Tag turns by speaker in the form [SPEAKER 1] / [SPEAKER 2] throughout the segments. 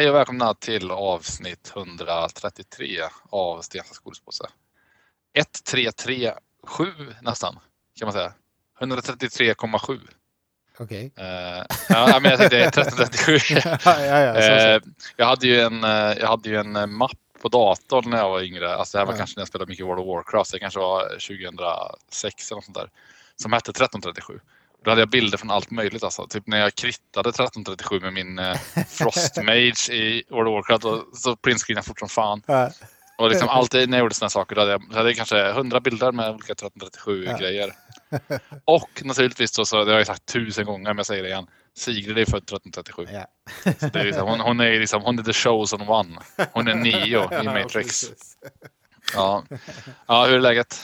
[SPEAKER 1] Hej och välkomna till avsnitt 133 av Stensas godispåse. 1337 nästan, kan man säga. 133,7.
[SPEAKER 2] Okej.
[SPEAKER 1] Eh, ja, men jag tänkte 1337.
[SPEAKER 2] ja, ja, ja, så.
[SPEAKER 1] jag hade ju en, eh, jag hade ju en mapp på datorn när jag var yngre. Alltså det här var
[SPEAKER 2] Ja.
[SPEAKER 1] kanske när jag spelade mycket World of Warcraft. Det kanske var 2006 eller något sånt där. Som hette 1337. Då hade jag bilder från allt möjligt. Alltså. Typ när jag krittade 1337 med min eh, Frost Mage i World of Warcraft. Och, så printscreenade fort som fan.
[SPEAKER 2] Ja,
[SPEAKER 1] Och liksom alltid när jag gjorde sådana saker då hade jag, så hade jag kanske 100 bilder med olika 1337
[SPEAKER 2] Ja.
[SPEAKER 1] grejer. Och naturligtvis då, så det har jag sagt tusen gånger men jag säger det igen. Sigrid är född 1337.
[SPEAKER 2] ja.
[SPEAKER 1] Så det är liksom, hon, hon är liksom, hon är the chosen one. Hon är Neo i Matrix. Ja. ja, hur är läget?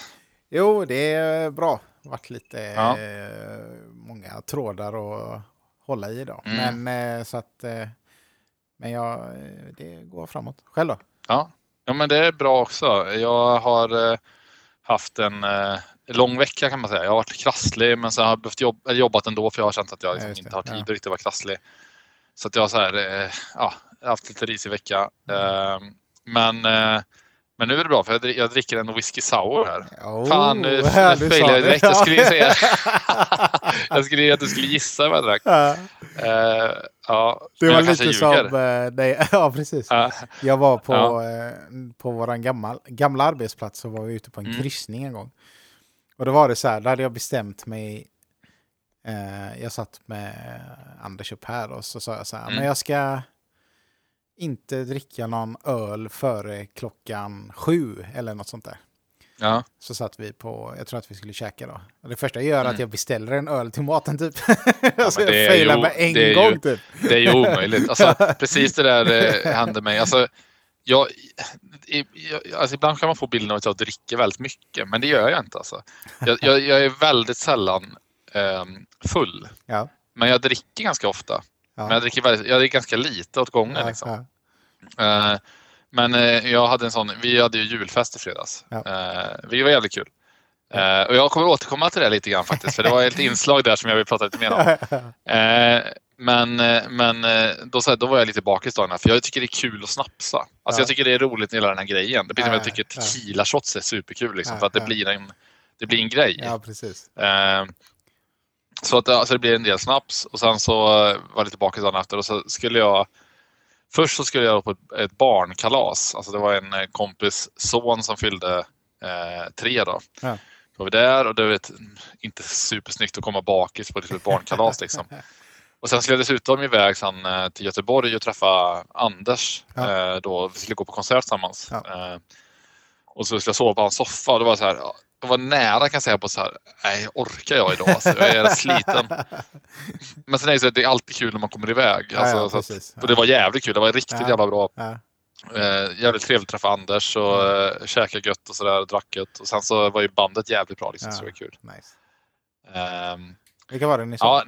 [SPEAKER 2] Jo, det är bra. Varit lite
[SPEAKER 1] Ja.
[SPEAKER 2] eh, många trådar att hålla i idag.
[SPEAKER 1] Mm.
[SPEAKER 2] Men eh, så att... Eh, men jag, det går framåt. Själv då?
[SPEAKER 1] Ja. ja, men det är bra också. Jag har haft en lång vecka kan man säga. Jag har varit krasslig men så har jag behövt jobb, eller jobbat ändå för jag har känt att jag
[SPEAKER 2] Ja,
[SPEAKER 1] liksom
[SPEAKER 2] just
[SPEAKER 1] inte har tid
[SPEAKER 2] Ja.
[SPEAKER 1] att riktigt vara krasslig. Så att jag har så här, ja, haft lite risig vecka. Eh, men, eh, men nu är det bra för jag, dri- jag dricker en whisky sour här.
[SPEAKER 2] Oh,
[SPEAKER 1] Fan, nu,
[SPEAKER 2] du
[SPEAKER 1] failade jag
[SPEAKER 2] det.
[SPEAKER 1] direkt. Jag skulle säga jag skulle ju att du skulle gissa vad jag drack.
[SPEAKER 2] Ja,
[SPEAKER 1] Eh, ja,
[SPEAKER 2] det var lite som... Eh, nej, ja, precis.
[SPEAKER 1] Ja,
[SPEAKER 2] Jag var på,
[SPEAKER 1] Ja.
[SPEAKER 2] eh, på vår gamla, gamla arbetsplats och var vi ute på en
[SPEAKER 1] Mm.
[SPEAKER 2] kryssning en gång. Och då var det så här, då hade jag bestämt mig. Eh, jag satt med Anders upp här och så sa jag så här,
[SPEAKER 1] Mm.
[SPEAKER 2] men jag ska inte dricka någon öl före klockan sju eller något sånt där.
[SPEAKER 1] ja.
[SPEAKER 2] Så satt vi på, jag tror att vi skulle käka då. Det första jag gör är att
[SPEAKER 1] Mm.
[SPEAKER 2] jag beställer en öl till maten typ. alltså
[SPEAKER 1] men det
[SPEAKER 2] jag failar med en gång
[SPEAKER 1] ju-
[SPEAKER 2] typ.
[SPEAKER 1] Det är ju omöjligt. Alltså, precis det där eh, hände mig. Alltså, jag, jag, alltså, ibland kan man få bilden av att jag dricker väldigt mycket, men det gör jag inte. Alltså. Jag, jag, jag är väldigt sällan ehm, full,
[SPEAKER 2] Ja.
[SPEAKER 1] men jag dricker ganska ofta.
[SPEAKER 2] Ja.
[SPEAKER 1] Men jag dricker, väldigt, jag dricker ganska lite åt gången.
[SPEAKER 2] Ja,
[SPEAKER 1] Liksom.
[SPEAKER 2] ja.
[SPEAKER 1] Eh, men eh, jag hade en sån, vi hade ju julfest i fredags.
[SPEAKER 2] Ja.
[SPEAKER 1] Eh, det var jävligt kul. Och jag kommer återkomma till det lite grann faktiskt, för det var ett inslag där som jag vill prata lite mer om. Men men då, så här, då var jag lite bakis här, för jag tycker det är kul att snapsa. Alltså
[SPEAKER 2] Ja.
[SPEAKER 1] jag tycker det är roligt med hela den här grejen. Det blir som
[SPEAKER 2] Ja,
[SPEAKER 1] jag tycker
[SPEAKER 2] ja.
[SPEAKER 1] tequila shots är superkul liksom, för att det blir en, det blir en grej.
[SPEAKER 2] ja, precis.
[SPEAKER 1] Så att alltså, det blir en del snaps och sen så eh, var jag lite bakis dagen efter och så skulle jag Först så skulle jag på ett, barnkalas. Alltså det var en eh, kompis son som fyllde eh, tre då.
[SPEAKER 2] Ja.
[SPEAKER 1] Då var vi där och det var ett, inte supersnyggt att komma bakis på ett barnkalas liksom. Och sen skulle jag dessutom iväg sen, eh, till Göteborg och träffa Anders.
[SPEAKER 2] Ja.
[SPEAKER 1] Eh, då vi skulle gå på konsert tillsammans.
[SPEAKER 2] Ja.
[SPEAKER 1] Eh, och så skulle jag sova på hans soffa och det var så här, jag var nära kan jag säga på så här, nej orkar jag idag? Alltså, jag är sliten. Men sen är det så att det är alltid kul när man kommer iväg.
[SPEAKER 2] Ja,
[SPEAKER 1] Alltså,
[SPEAKER 2] ja,
[SPEAKER 1] så att,
[SPEAKER 2] precis.
[SPEAKER 1] och det var jävligt kul, det var riktigt
[SPEAKER 2] Ja.
[SPEAKER 1] jävla bra.
[SPEAKER 2] Ja.
[SPEAKER 1] Eh, jävligt trevligt att träffa Anders och
[SPEAKER 2] Mm.
[SPEAKER 1] eh, käka gött och sådär, drack gött. Och sen så var ju bandet jävligt bra liksom, så det var kul.
[SPEAKER 2] Nice.
[SPEAKER 1] Ehm,
[SPEAKER 2] Vilka var det ni sa?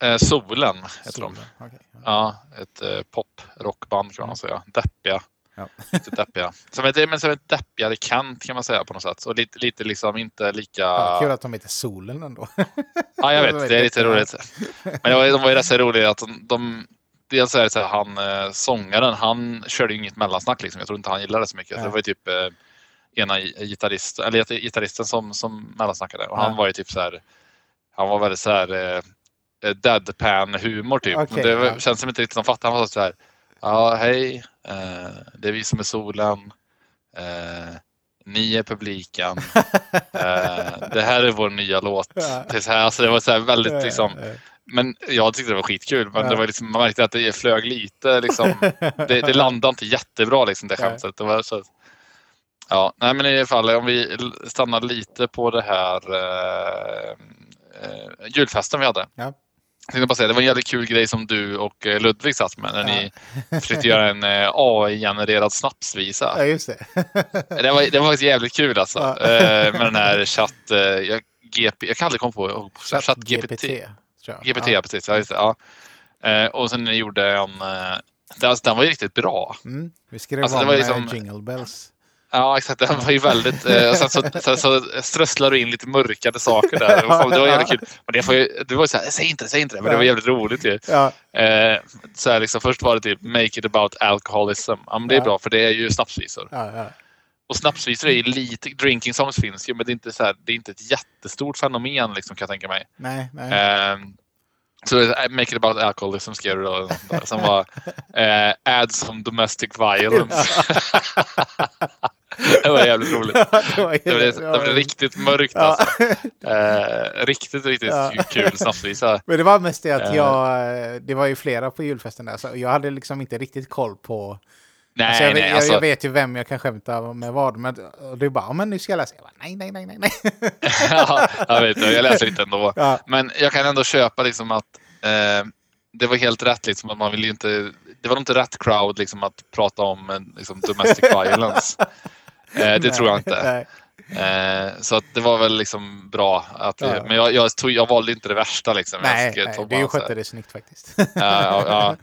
[SPEAKER 1] ja, eh, Solen heter de.
[SPEAKER 2] Solen. Okej.
[SPEAKER 1] Ja, ett eh, pop-rockband kan man säga. Deppiga.
[SPEAKER 2] Ja.
[SPEAKER 1] Lite deppiga. Som ett, men som ett deppigare Kent kan man säga på något sätt. Och lite, lite liksom inte lika...
[SPEAKER 2] Ja, kul att de heter Solen ändå.
[SPEAKER 1] Ja, jag vet. Det är lite roligt. Men var, de var ju rätt så roliga att de, de Dels är det så här, han eh, sångaren, han körde ju inget mellansnack liksom. Jag tror inte han gillade det så mycket.
[SPEAKER 2] Ja.
[SPEAKER 1] Det var ju typ eh, ena gitarrist, eller git- gitarristen som, som mellansnackade. Och
[SPEAKER 2] Ja.
[SPEAKER 1] han var ju typ så här, han var väldigt så här eh, deadpan humor typ. Men det känns som inte riktigt som fattade. Han var så här, ja hej, eh, det är vi som är solen. Eh, ni är publiken. Eh, det här är vår nya låt. Det, här, alltså det var så här väldigt liksom, men jag tyckte det var skitkul. Men
[SPEAKER 2] Ja.
[SPEAKER 1] det var liksom, man märkte att det flög lite. Liksom, det, det landade inte jättebra liksom, det skämtet. Det var så, ja, nej, men i alla fall om vi stannar lite på det här eh, julfesten vi hade.
[SPEAKER 2] Ja.
[SPEAKER 1] Jag tänkte bara säga, det var en jävligt kul grej som du och eh, Ludvig satt med när
[SPEAKER 2] Ja.
[SPEAKER 1] ni försökte göra en eh, AI-genererad snapsvisa.
[SPEAKER 2] Ja, just det.
[SPEAKER 1] Det var, det var faktiskt jävligt kul alltså.
[SPEAKER 2] Ja.
[SPEAKER 1] Eh, med den här chatt... Jag, GP, jag kan aldrig komma på chatt, GPT.
[SPEAKER 2] GPT.
[SPEAKER 1] GPT,
[SPEAKER 2] Ja.
[SPEAKER 1] precis. Ja, just det, ja. Och sen gjorde en... Den, alltså, den var ju riktigt bra.
[SPEAKER 2] Mm. Vi skrev
[SPEAKER 1] Alltså, det var liksom-
[SPEAKER 2] Jingle Bells.
[SPEAKER 1] Ja, exakt. Den var ju väldigt... Eh, sen så, sen så strösslar du in lite mörkade saker där. Det var, jävligt kul. Men det var ju det var så här, säg inte det, säg inte det. Men det var jävligt roligt ju.
[SPEAKER 2] Ja.
[SPEAKER 1] Eh, så här, liksom, först var det typ make it about alcoholism. Ja, men det är
[SPEAKER 2] Ja.
[SPEAKER 1] bra för det är ju snapsvisor.
[SPEAKER 2] Ja, ja.
[SPEAKER 1] Och snapsvisor är ju lite... Drinking songs finns ju men det är inte, så här, det är inte ett jättestort fenomen liksom, kan jag tänka mig.
[SPEAKER 2] Nej, nej.
[SPEAKER 1] Eh, så Make it about alcoholism skrev du då. Som var eh, Add some domestic violence. det var jävligt roligt.
[SPEAKER 2] det var,
[SPEAKER 1] Det blev, det blev riktigt mörkt alltså. Eh, riktigt, riktigt kul snapsvisa.
[SPEAKER 2] Men det var mest det att
[SPEAKER 1] Eh.
[SPEAKER 2] jag, det var ju flera på julfesten där, så jag hade liksom inte riktigt koll på...
[SPEAKER 1] Nej,
[SPEAKER 2] alltså jag,
[SPEAKER 1] nej,
[SPEAKER 2] jag,
[SPEAKER 1] alltså,
[SPEAKER 2] jag vet ju vem jag kan skämta med vad, men är bara, "Ja, men nu ska jag läsa. Jag bara, nej, nej, nej, nej, nej.
[SPEAKER 1] ja, jag vet jag läser inte ändå.
[SPEAKER 2] Ja.
[SPEAKER 1] Men jag kan ändå köpa liksom att eh, det var helt rätt. Liksom, att man vill inte, det var nog inte rätt crowd liksom, att prata om eh, liksom, domestic violence. Eh, det tror jag inte.
[SPEAKER 2] Nej.
[SPEAKER 1] Eh, så att det var väl liksom bra. Att vi,
[SPEAKER 2] Ja.
[SPEAKER 1] Men jag, jag, tog, jag valde inte det värsta. Liksom.
[SPEAKER 2] Nej, nej, du skötte det snyggt faktiskt.
[SPEAKER 1] Ja, ja, ja.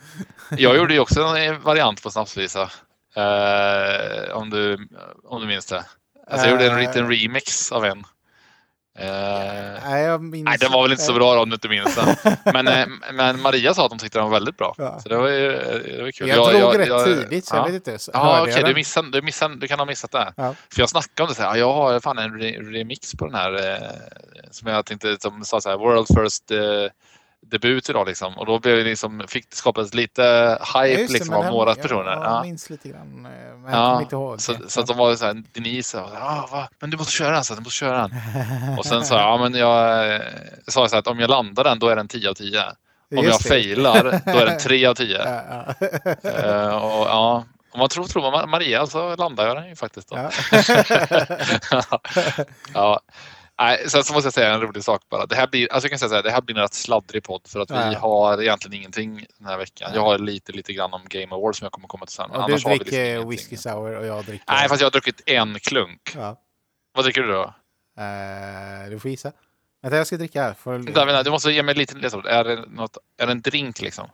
[SPEAKER 1] Jag gjorde ju också en variant på snapsvisa. Eh, om, du, om du minns det. Alltså jag gjorde en
[SPEAKER 2] Eh.
[SPEAKER 1] liten remix av en. Eh,
[SPEAKER 2] nej, jag minns
[SPEAKER 1] nej, den var väl inte så bra då, om du inte minns den. Men, eh, men Maria sa att de tyckte den var väldigt bra.
[SPEAKER 2] Ja.
[SPEAKER 1] Så det var ju det var kul.
[SPEAKER 2] Jag, drog rätt tidigt, så
[SPEAKER 1] ja.
[SPEAKER 2] jag vet inte.
[SPEAKER 1] Ja, okej,
[SPEAKER 2] jag
[SPEAKER 1] du, missade, du, missade, du kan ha missat det.
[SPEAKER 2] Ja.
[SPEAKER 1] För jag snackade om det, så här, ja, jag har fan en re remix på den här eh, som jag tänkte, som sa så här, World First eh, debut idag liksom. Och då blev det liksom, fick skapas lite
[SPEAKER 2] Ja,
[SPEAKER 1] hype
[SPEAKER 2] det,
[SPEAKER 1] liksom av
[SPEAKER 2] den-
[SPEAKER 1] några
[SPEAKER 2] jag,
[SPEAKER 1] personer.
[SPEAKER 2] Jag
[SPEAKER 1] Ja.
[SPEAKER 2] minns lite grann, eh, men jag
[SPEAKER 1] Ja,
[SPEAKER 2] kommer inte ihåg.
[SPEAKER 1] Så, så att de var så här, Denise ah, va? men du måste köra den, så du måste köra den. Och sen sa jag, ja men jag eh, sa så här att om jag landar den då är den 10 av 10. Om jag
[SPEAKER 2] Just
[SPEAKER 1] failar då är den 3 av 10.
[SPEAKER 2] Ja, ja.
[SPEAKER 1] Eh, och, ja, om man tror, tror man Maria så landar jag den ju faktiskt. Då.
[SPEAKER 2] Ja.
[SPEAKER 1] ja. Nej, sen så måste jag säga en rolig sak bara. Det här blir, alltså jag kan säga så här, det här blir en rätt sladdrig podd för att vi
[SPEAKER 2] Ja.
[SPEAKER 1] har egentligen ingenting den här veckan. Jag har lite, lite grann om Game Awards som jag kommer komma till sen.
[SPEAKER 2] Och du
[SPEAKER 1] vi
[SPEAKER 2] dricker
[SPEAKER 1] liksom
[SPEAKER 2] whisky sour och jag dricker...
[SPEAKER 1] Nej, fast jag har druckit en klunk.
[SPEAKER 2] Ja.
[SPEAKER 1] Vad dricker du då?
[SPEAKER 2] Eh, du får gissa. Vänta, jag ska dricka här. Får...
[SPEAKER 1] David, du måste ge mig lite ledtråd. Är det, något, är det en drink liksom?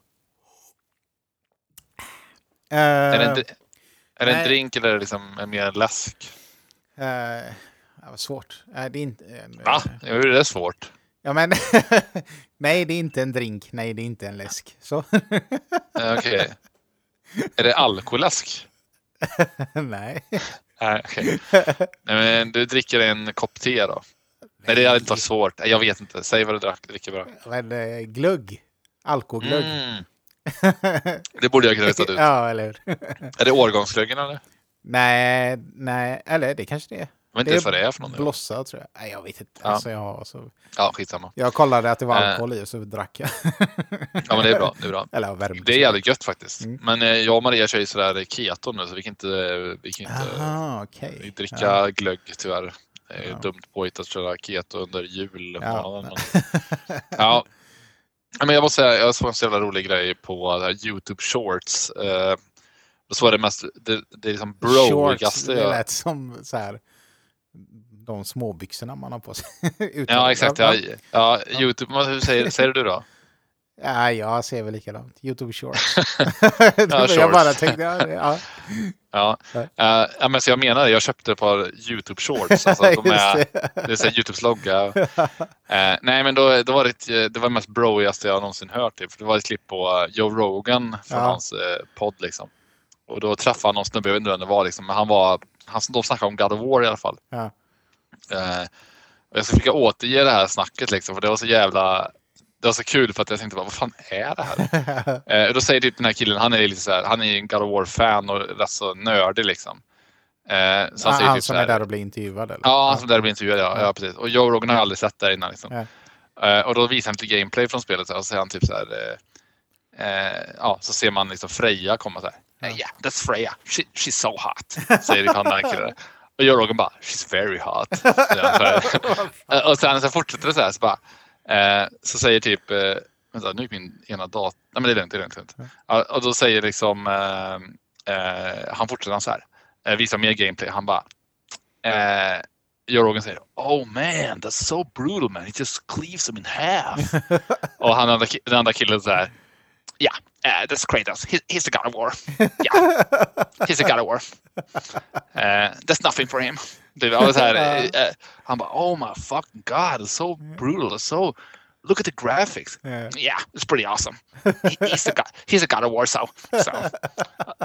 [SPEAKER 2] Eh,
[SPEAKER 1] är det en, är det en drink eller är det liksom mer läsk?
[SPEAKER 2] eh, ja, vad svårt. Eh, det är inte... en-
[SPEAKER 1] Va? Jo, det är svårt.
[SPEAKER 2] Ja, men... Nej, det är inte en drink. Nej, det är inte en läsk. Så.
[SPEAKER 1] Okej. är det alkoläsk?
[SPEAKER 2] Nej.
[SPEAKER 1] Nej, okej. Nej, men du dricker en kopp te då? Nej, det är inte svårt. Nej, Jag vet inte. Säg vad du drack, dricker bara.
[SPEAKER 2] Men, eh, glugg. Alkoglugg.
[SPEAKER 1] Mm, det borde jag kunna ut.
[SPEAKER 2] ja, eller hur?
[SPEAKER 1] Är det årgångsglöggen eller?
[SPEAKER 2] nej, nej. Eller det kanske det är.
[SPEAKER 1] Jag vet inte ens vad det är för någon.
[SPEAKER 2] Blossa, tror jag. Nej, jag vet inte.
[SPEAKER 1] Ja.
[SPEAKER 2] Alltså, jag, så...
[SPEAKER 1] Ja, skitsamma.
[SPEAKER 2] jag kollade att det var
[SPEAKER 1] Eh.
[SPEAKER 2] alkohol i och så drack jag.
[SPEAKER 1] Ja, men det är bra. Det är bra.
[SPEAKER 2] eller värmde.
[SPEAKER 1] Det är jävligt gött faktiskt.
[SPEAKER 2] Mm.
[SPEAKER 1] Men eh, jag och Maria kör ju sådär keto nu så vi kan inte, vi kan inte
[SPEAKER 2] Aha, okej.
[SPEAKER 1] vi dricka
[SPEAKER 2] Ja.
[SPEAKER 1] glögg tyvärr. Det är
[SPEAKER 2] Ja.
[SPEAKER 1] dumt påhitt att köra keto under jul.
[SPEAKER 2] Ja.
[SPEAKER 1] Ja. Men, ja. Ja, Men jag måste säga, jag såg en så jävla rolig grej på det Youtube Shorts. Eh, så var det mest, det, det är liksom
[SPEAKER 2] Shorts,
[SPEAKER 1] broigaste
[SPEAKER 2] det
[SPEAKER 1] jag...
[SPEAKER 2] lät som så här, de småbyxorna man har på sig.
[SPEAKER 1] Ja exakt, ja, ja, Youtube, hur säger, säger du då?
[SPEAKER 2] Ja, jag ser väl likadant. Youtube Shorts.
[SPEAKER 1] Ja,
[SPEAKER 2] jag
[SPEAKER 1] shorts.
[SPEAKER 2] bara tänkte, ja, det- ja.
[SPEAKER 1] Ja,
[SPEAKER 2] ja
[SPEAKER 1] men så jag menar det, jag köpte ett par Youtube Shorts. Alltså, de är,
[SPEAKER 2] det.
[SPEAKER 1] Det är så Youtubes logga. Eh, nej men då, då var det, eh, det var mest broigaste jag någonsin hört. Typ. För Det var ett klipp på Joe Rogan från
[SPEAKER 2] Ja.
[SPEAKER 1] hans eh, podd. Liksom. Och då träffade han någon snubbe, jag vet inte vem det var. Liksom, men han var, han, de snackade om God of War i alla fall.
[SPEAKER 2] Ja.
[SPEAKER 1] Eh, och jag ska försöka återge det här snacket liksom, för det var så jävla det var så kul för att jag tänkte bara, vad fan är det här? Eh, och då säger typ den här killen, han är lite så här, han är en God of War-fan och rätt så nördig liksom. Eh, så
[SPEAKER 2] han
[SPEAKER 1] han säger typ
[SPEAKER 2] som
[SPEAKER 1] så
[SPEAKER 2] är
[SPEAKER 1] här,
[SPEAKER 2] där och blir intervjuad eller?
[SPEAKER 1] Ja, han som där blir intervjuad, ja. ja precis. Och Joe Rogan har aldrig sett där innan. Liksom.
[SPEAKER 2] Ja.
[SPEAKER 1] Eh, och då visar han lite gameplay från spelet så här, och så säger han typ så här. Eh, eh, ja, så ser man liksom Freja komma så här.
[SPEAKER 2] Ja.
[SPEAKER 1] Yeah, that's Freja. She, she's so hot. Säger han killen. Och Joe Rogan bara, she's very hot. han. Eh, och sen så fortsätter det så här. Så, bara, eh, så säger typ, eh, vänta nu är min ena dator, nej men det är lugnt, det är lugnt. det är lugnt. Ja, och då säger liksom, eh, eh, han fortsätter så här. Eh, visar mer gameplay. Han bara, eh, Joe Rogan säger Oh man, that's so brutal man. He just cleaves them in half. och han den andra killen så här. Yeah, Uh, that's Kratos. He, he's the God of War. Yeah, he's the God of War. Uh, that's nothing for him. Det var så här, uh, han bara, oh my fucking god, it's so brutal, it's so... Look at the graphics.
[SPEAKER 2] Yeah.
[SPEAKER 1] Yeah, it's pretty awesome. He, he's, the God, he's a God of War, so. so.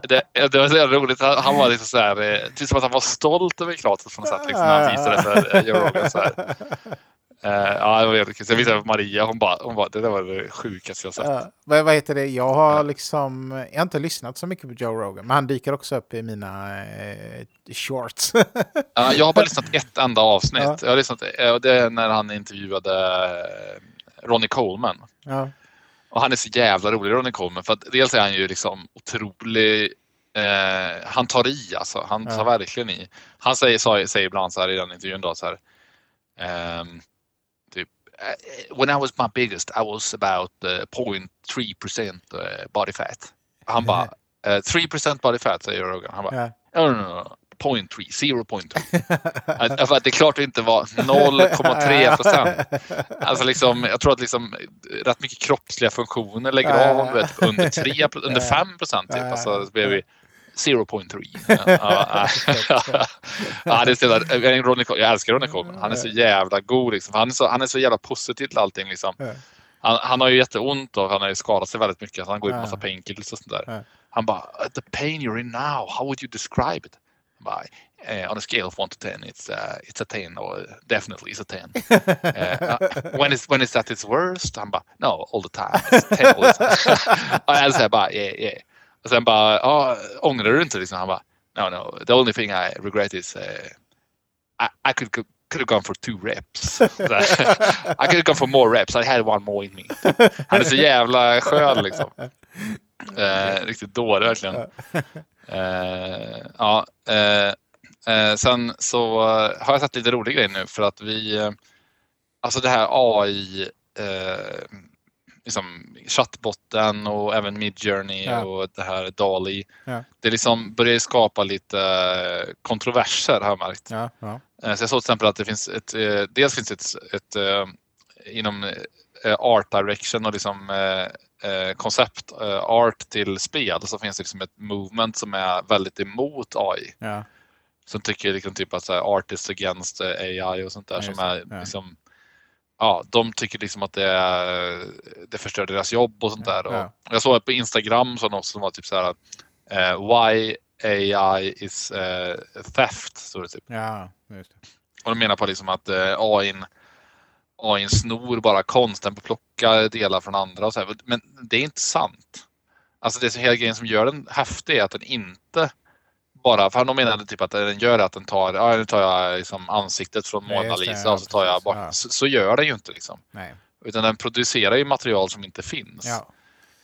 [SPEAKER 1] Det, det var så roligt. Han var liksom så här, typ som att han var stolt över Kratos på något sätt. Liksom, när han visade det för Joe Rogan. Så här. Eh, ja, det var jävligt kul. Sen visade jag Maria, hon bara, hon bara, det där var det sjukaste jag sett.
[SPEAKER 2] Ja, vad, vad heter det? Jag har liksom... Jag har inte lyssnat så mycket på Joe Rogan, men han dyker också upp i mina eh, shorts.
[SPEAKER 1] Ja, jag har bara lyssnat ett enda avsnitt.
[SPEAKER 2] Ja.
[SPEAKER 1] Jag har lyssnat, eh, det är när han intervjuade eh, Ronnie Coleman. Och han är så jävla rolig, Ronnie Coleman. För att dels är han ju liksom otrolig. Eh, han tar i alltså. Han tar verkligen i. Han säger, sa- säger ibland så här i den intervjun då så här. eh, when I was my biggest I was about uh, 0.3 procent uh, body fat. Han bara, eh, 3 procent body fat säger Rogan. Han bara,
[SPEAKER 2] Ja.
[SPEAKER 1] no, no, no, no. 0.3, 0.3. Att- för att det är klart det inte var 0,3 procent. Alltså liksom, jag tror att liksom, rätt mycket kroppsliga funktioner lägger av vet, under, 3, under 5 procent. Typ. Alltså, så blir vi 0.3. Ja, ja, ja. ja, det är så jävla, jag, Ronny, jag älskar Ronny Coleman. Han är så jävla god. Liksom. Han, är så, han är så jävla positiv till allting. Liksom. Han, han har ju jätteont och han har ju skadat sig väldigt mycket. Så han går ju på massa painkillers och sånt där. Han bara, the pain you're in now, how would you describe it? Han bara, eh, on a scale of 1 to 10, it's, uh, it's a 10 or definitely it's a 10. Eh, uh, when, is, when is that its worst? Han bara, no, all the time. It's 10 all the time. och jag säger bara, yeah, yeah. Och sen bara, ah, ångrar du inte? Liksom? Han bara, no, no, the only thing I regret is uh, I, I could could have gone for two reps. I could have gone for more reps. I had one more in me. Han är så jävla skön liksom. Eh, riktigt dålig verkligen. Eh, ja, eh, sen så har jag sett lite rolig grej nu för att vi, alltså det här AI, liksom chattbotten och även Midjourney
[SPEAKER 2] Ja.
[SPEAKER 1] och det här DALI.
[SPEAKER 2] Ja.
[SPEAKER 1] Det liksom börjar skapa lite kontroverser har jag märkt.
[SPEAKER 2] Ja, ja.
[SPEAKER 1] Eh, Så jag såg till exempel att det finns ett, eh, dels finns ett, ett eh, inom art direction och liksom koncept art till spel så finns det liksom ett movement som är väldigt emot AI.
[SPEAKER 2] ja.
[SPEAKER 1] Som tycker liksom typ att så här, artists against AI och sånt där som är liksom Ja, de tycker liksom att det, det förstör deras jobb och sånt där. Och
[SPEAKER 2] Ja.
[SPEAKER 1] Jag såg på Instagram så något som var typ så här eh, Why AI is eh, theft, står det typ.
[SPEAKER 2] ja just det.
[SPEAKER 1] Och de menar på liksom att eh, AIn, AIn snor bara konst, den plockar delar från andra och så här. Men det är inte sant. Alltså det är så hela grejen som gör den häftig är att den inte bara, för de menade typ att den gör att den tar, ja nu tar jag liksom ansiktet från
[SPEAKER 2] Ja,
[SPEAKER 1] Mona Lisa
[SPEAKER 2] ja,
[SPEAKER 1] och så tar jag bort,
[SPEAKER 2] ja.
[SPEAKER 1] så, så gör den ju inte liksom.
[SPEAKER 2] Nej.
[SPEAKER 1] Utan den producerar ju material som inte finns.
[SPEAKER 2] Ja.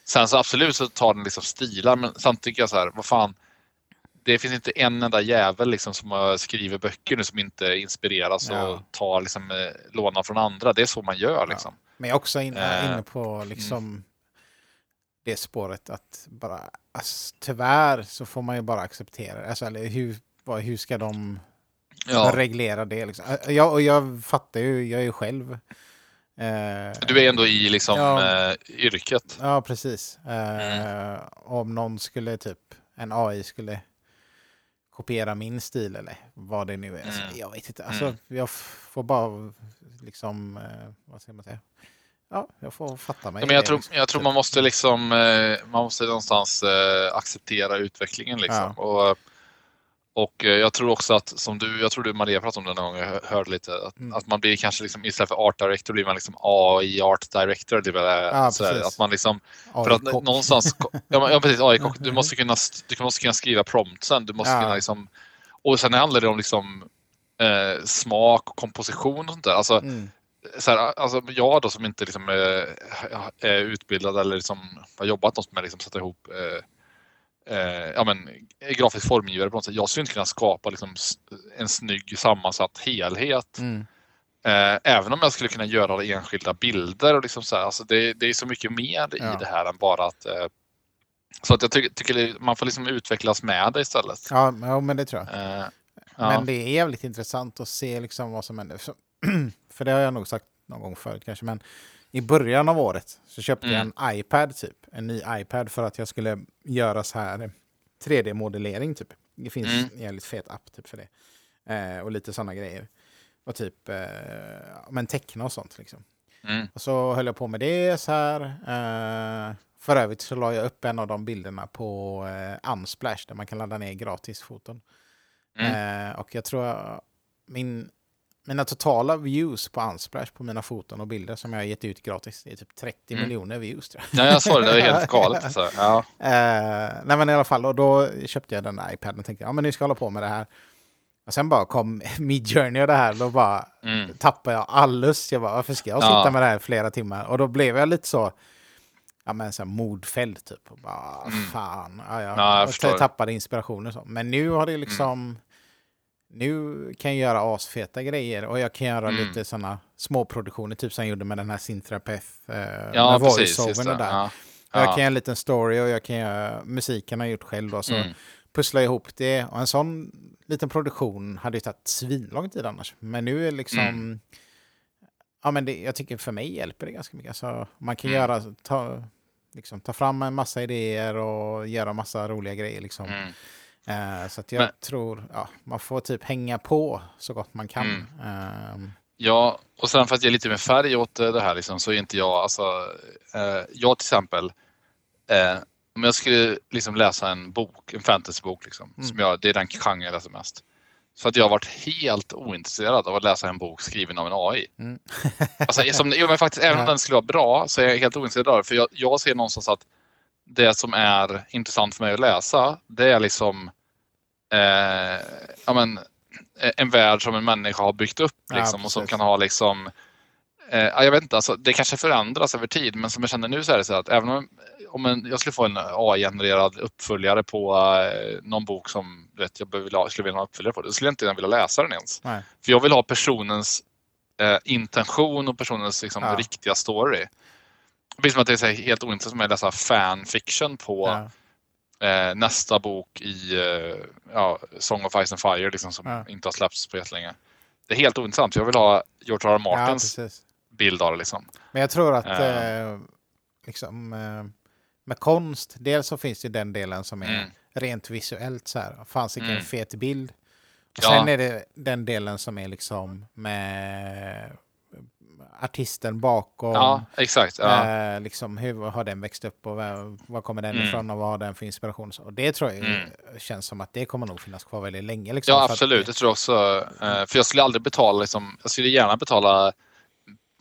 [SPEAKER 1] Sen så absolut så tar den liksom stilar men samtidigt tycker jag så här, vad fan. Det finns inte en enda jävel liksom som har skrivit böcker nu som inte inspireras
[SPEAKER 2] Ja.
[SPEAKER 1] och tar liksom, eh, lånar från andra. Det är så man gör liksom.
[SPEAKER 2] Men jag är också in,
[SPEAKER 1] Eh,
[SPEAKER 2] inne på liksom det spåret att bara, alltså, tyvärr så får man ju bara acceptera det. Alltså, eller hur, vad, hur ska de
[SPEAKER 1] Ja.
[SPEAKER 2] reglera det? Liksom? Jag, och jag fattar ju, jag är ju själv. eh,
[SPEAKER 1] Du är ändå i liksom
[SPEAKER 2] Ja.
[SPEAKER 1] eh, yrket.
[SPEAKER 2] Ja, precis. Eh,
[SPEAKER 1] Mm.
[SPEAKER 2] Om någon skulle typ, en AI skulle kopiera min stil eller vad det nu är. Alltså,
[SPEAKER 1] Mm.
[SPEAKER 2] jag vet inte. Alltså,
[SPEAKER 1] Mm.
[SPEAKER 2] Jag får bara liksom, eh, vad ska man säga? Ja, jag får fatta mig.
[SPEAKER 1] Ja, men jag tror, jag tror man måste liksom, eh, man måste någonstans eh, acceptera utvecklingen liksom. Och, och eh, jag tror också att, som du, jag tror du Maria pratade om det någon gång, jag hör- hörde lite, att,
[SPEAKER 2] Mm.
[SPEAKER 1] att man blir kanske liksom, istället för art director blir man liksom AI art director. Väl,
[SPEAKER 2] Ja,
[SPEAKER 1] sådär, att man liksom, för att någonstans, ja, ja precis, AI-kock, du måste kunna, du måste kunna skriva promptsen, du måste
[SPEAKER 2] Ja.
[SPEAKER 1] kunna liksom, och sen handlar det om liksom eh, smak och komposition och sånt där. Alltså,
[SPEAKER 2] Mm.
[SPEAKER 1] Så här, alltså jag då som inte liksom är, är utbildad eller liksom har jobbat något med att liksom sätta ihop eh, eh, ja, men, grafisk formgivare på något sätt. Jag skulle inte kunna skapa liksom, en snygg sammansatt helhet.
[SPEAKER 2] Mm.
[SPEAKER 1] Eh, även om jag skulle kunna göra enskilda bilder. Och liksom så här, alltså det, det är så mycket mer
[SPEAKER 2] Ja.
[SPEAKER 1] i det här än bara att eh, så att jag ty tycker man får liksom utvecklas med det istället.
[SPEAKER 2] Ja, men- det tror jag.
[SPEAKER 1] Eh, ja.
[SPEAKER 2] Men det är jävligt intressant att se liksom vad som händer. För det har jag nog sagt någon gång förut kanske. Men i början av året så köpte jag
[SPEAKER 1] Mm.
[SPEAKER 2] en iPad typ. En ny iPad för att jag skulle göra så här 3D-modellering typ. Det finns
[SPEAKER 1] Mm.
[SPEAKER 2] en jävligt fet app typ för det. Eh, och lite sådana grejer. Och typ, eh, men teckna och sånt liksom.
[SPEAKER 1] Mm.
[SPEAKER 2] Och så höll jag på med det så här. Eh, för övrigt så la jag upp en av de bilderna på eh, Unsplash där man kan ladda ner gratis foton.
[SPEAKER 1] Mm.
[SPEAKER 2] Eh, och jag tror jag, min, mina totala views på Unsplash på mina foton och bilder som jag har gett ut gratis, det är typ 30
[SPEAKER 1] Mm.
[SPEAKER 2] miljoner views tror jag.
[SPEAKER 1] Ja, jag såg det. Det var helt galet. Alltså. Ja.
[SPEAKER 2] Eh, nej men i alla fall, och då köpte jag den där iPaden och tänkte ja men nu ska jag hålla på med det här. Och sen bara kom Midjourney och det här, då bara
[SPEAKER 1] Mm.
[SPEAKER 2] tappade jag all lust. Jag bara, varför ska jag
[SPEAKER 1] Ja.
[SPEAKER 2] sitta med det här i flera timmar? Och då blev jag lite så, ja men så här modfälld typ. Och bara,
[SPEAKER 1] Mm.
[SPEAKER 2] fan. Ja, ja.
[SPEAKER 1] Ja, jag
[SPEAKER 2] och tappade inspirationen så. Men nu har det liksom, nu kan jag göra asfeta grejer och jag kan göra
[SPEAKER 1] Mm.
[SPEAKER 2] lite sådana småproduktioner, typ som jag gjorde med den här Sintrapeth. Eh,
[SPEAKER 1] Ja,
[SPEAKER 2] med voiceovern och där.
[SPEAKER 1] Ja.
[SPEAKER 2] Och Jag
[SPEAKER 1] Ja.
[SPEAKER 2] kan göra en liten story och jag kan göra musiken har jag gjort själv. Och så
[SPEAKER 1] Mm.
[SPEAKER 2] pussla ihop det. Och en sån liten produktion hade ju tagit svinlång tid annars. Men nu är liksom...
[SPEAKER 1] Mm.
[SPEAKER 2] Ja, men det, jag tycker för mig hjälper det ganska mycket. Alltså, man kan
[SPEAKER 1] Mm.
[SPEAKER 2] göra, ta, liksom, ta fram en massa idéer och göra massa roliga grejer. Liksom. Eh, så att jag
[SPEAKER 1] Men-
[SPEAKER 2] tror ja, man får typ hänga på så gott man kan.
[SPEAKER 1] Mm.
[SPEAKER 2] Ehm,
[SPEAKER 1] Ja, och sen för att ge lite mer färg åt eh, det här liksom, så är inte jag, alltså, eh, jag till exempel, eh, om jag skulle liksom läsa en bok, en fantasybok, liksom,
[SPEAKER 2] Mm.
[SPEAKER 1] som jag, det är den genre jag läser mest. Så att jag har varit helt ointresserad av att läsa en bok skriven av en AI.
[SPEAKER 2] Mm.
[SPEAKER 1] alltså, som, jo, men faktiskt, även om den skulle vara bra så är jag helt ointresserad av det. För jag, jag ser någonstans att det som är intressant för mig att läsa, det är liksom eh, ja, men, eh, en värld som en människa har byggt upp
[SPEAKER 2] Ja,
[SPEAKER 1] liksom, och som kan ha liksom eh, ja, jag vet inte, alltså, det kanske förändras över tid men som jag känner nu så är det så att även om, om en, jag skulle få en AI-genererad uppföljare på eh, någon bok som vet, jag behöver, skulle vilja ha en uppföljare på, då skulle jag inte vilja läsa den ens.
[SPEAKER 2] nej.
[SPEAKER 1] För jag vill ha personens eh, intention och personens liksom,
[SPEAKER 2] Ja.
[SPEAKER 1] riktiga story. Det blir som att det är helt ointressant att läsa fanfiction på
[SPEAKER 2] Ja.
[SPEAKER 1] Eh, nästa bok i eh, ja, Song of Ice and Fire liksom, som
[SPEAKER 2] Ja.
[SPEAKER 1] inte har släppts på jättelänge. Det är helt ointressant. Jag vill ha George R. R.
[SPEAKER 2] ja,
[SPEAKER 1] Martins
[SPEAKER 2] precis.
[SPEAKER 1] bild av det. Liksom.
[SPEAKER 2] Men jag tror att
[SPEAKER 1] Ja.
[SPEAKER 2] eh, liksom, eh, med konst, dels så finns det den delen som är
[SPEAKER 1] Mm.
[SPEAKER 2] rent visuellt så här. Fanns vilken
[SPEAKER 1] Mm.
[SPEAKER 2] fet bild. Och
[SPEAKER 1] Ja.
[SPEAKER 2] sen är det den delen som är liksom med artisten bakom.
[SPEAKER 1] Ja, exakt. Ja.
[SPEAKER 2] Eh, liksom, hur har den växt upp och var, kommer den
[SPEAKER 1] Mm.
[SPEAKER 2] ifrån och vad har den för inspiration? Och det tror jag
[SPEAKER 1] Mm.
[SPEAKER 2] känns som att det kommer nog finnas kvar väldigt länge. Liksom,
[SPEAKER 1] Ja,
[SPEAKER 2] att
[SPEAKER 1] absolut.
[SPEAKER 2] det-
[SPEAKER 1] Det tror jag också. Eh, För jag skulle aldrig betala, liksom, jag skulle gärna betala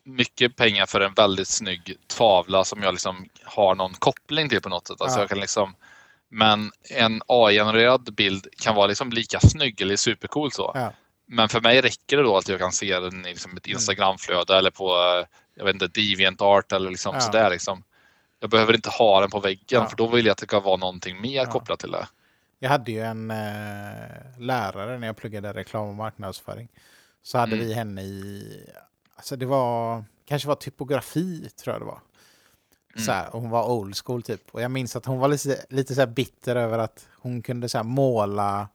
[SPEAKER 1] mycket pengar för en väldigt snygg tavla som jag liksom har någon koppling till på något sätt. Alltså
[SPEAKER 2] Ja.
[SPEAKER 1] jag kan liksom, men en AI-genererad bild kan vara liksom lika snygg eller supercool så.
[SPEAKER 2] Ja.
[SPEAKER 1] Men för mig räcker det då att jag kan se den i liksom
[SPEAKER 2] Mm.
[SPEAKER 1] ett Instagramflöde eller på jag vet inte, DeviantArt eller liksom
[SPEAKER 2] Ja.
[SPEAKER 1] sådär. Liksom. Jag behöver inte ha den på väggen
[SPEAKER 2] Ja.
[SPEAKER 1] för då vill jag att det ska vara någonting mer
[SPEAKER 2] Ja.
[SPEAKER 1] kopplat till det.
[SPEAKER 2] Jag hade ju en eh, lärare när jag pluggade reklam och marknadsföring. Så hade
[SPEAKER 1] Mm.
[SPEAKER 2] vi henne i, alltså det var, kanske var typografi tror jag det var.
[SPEAKER 1] Mm.
[SPEAKER 2] Så här, och hon var old school typ. Och jag minns att hon var lite, lite så här bitter över att hon kunde så måla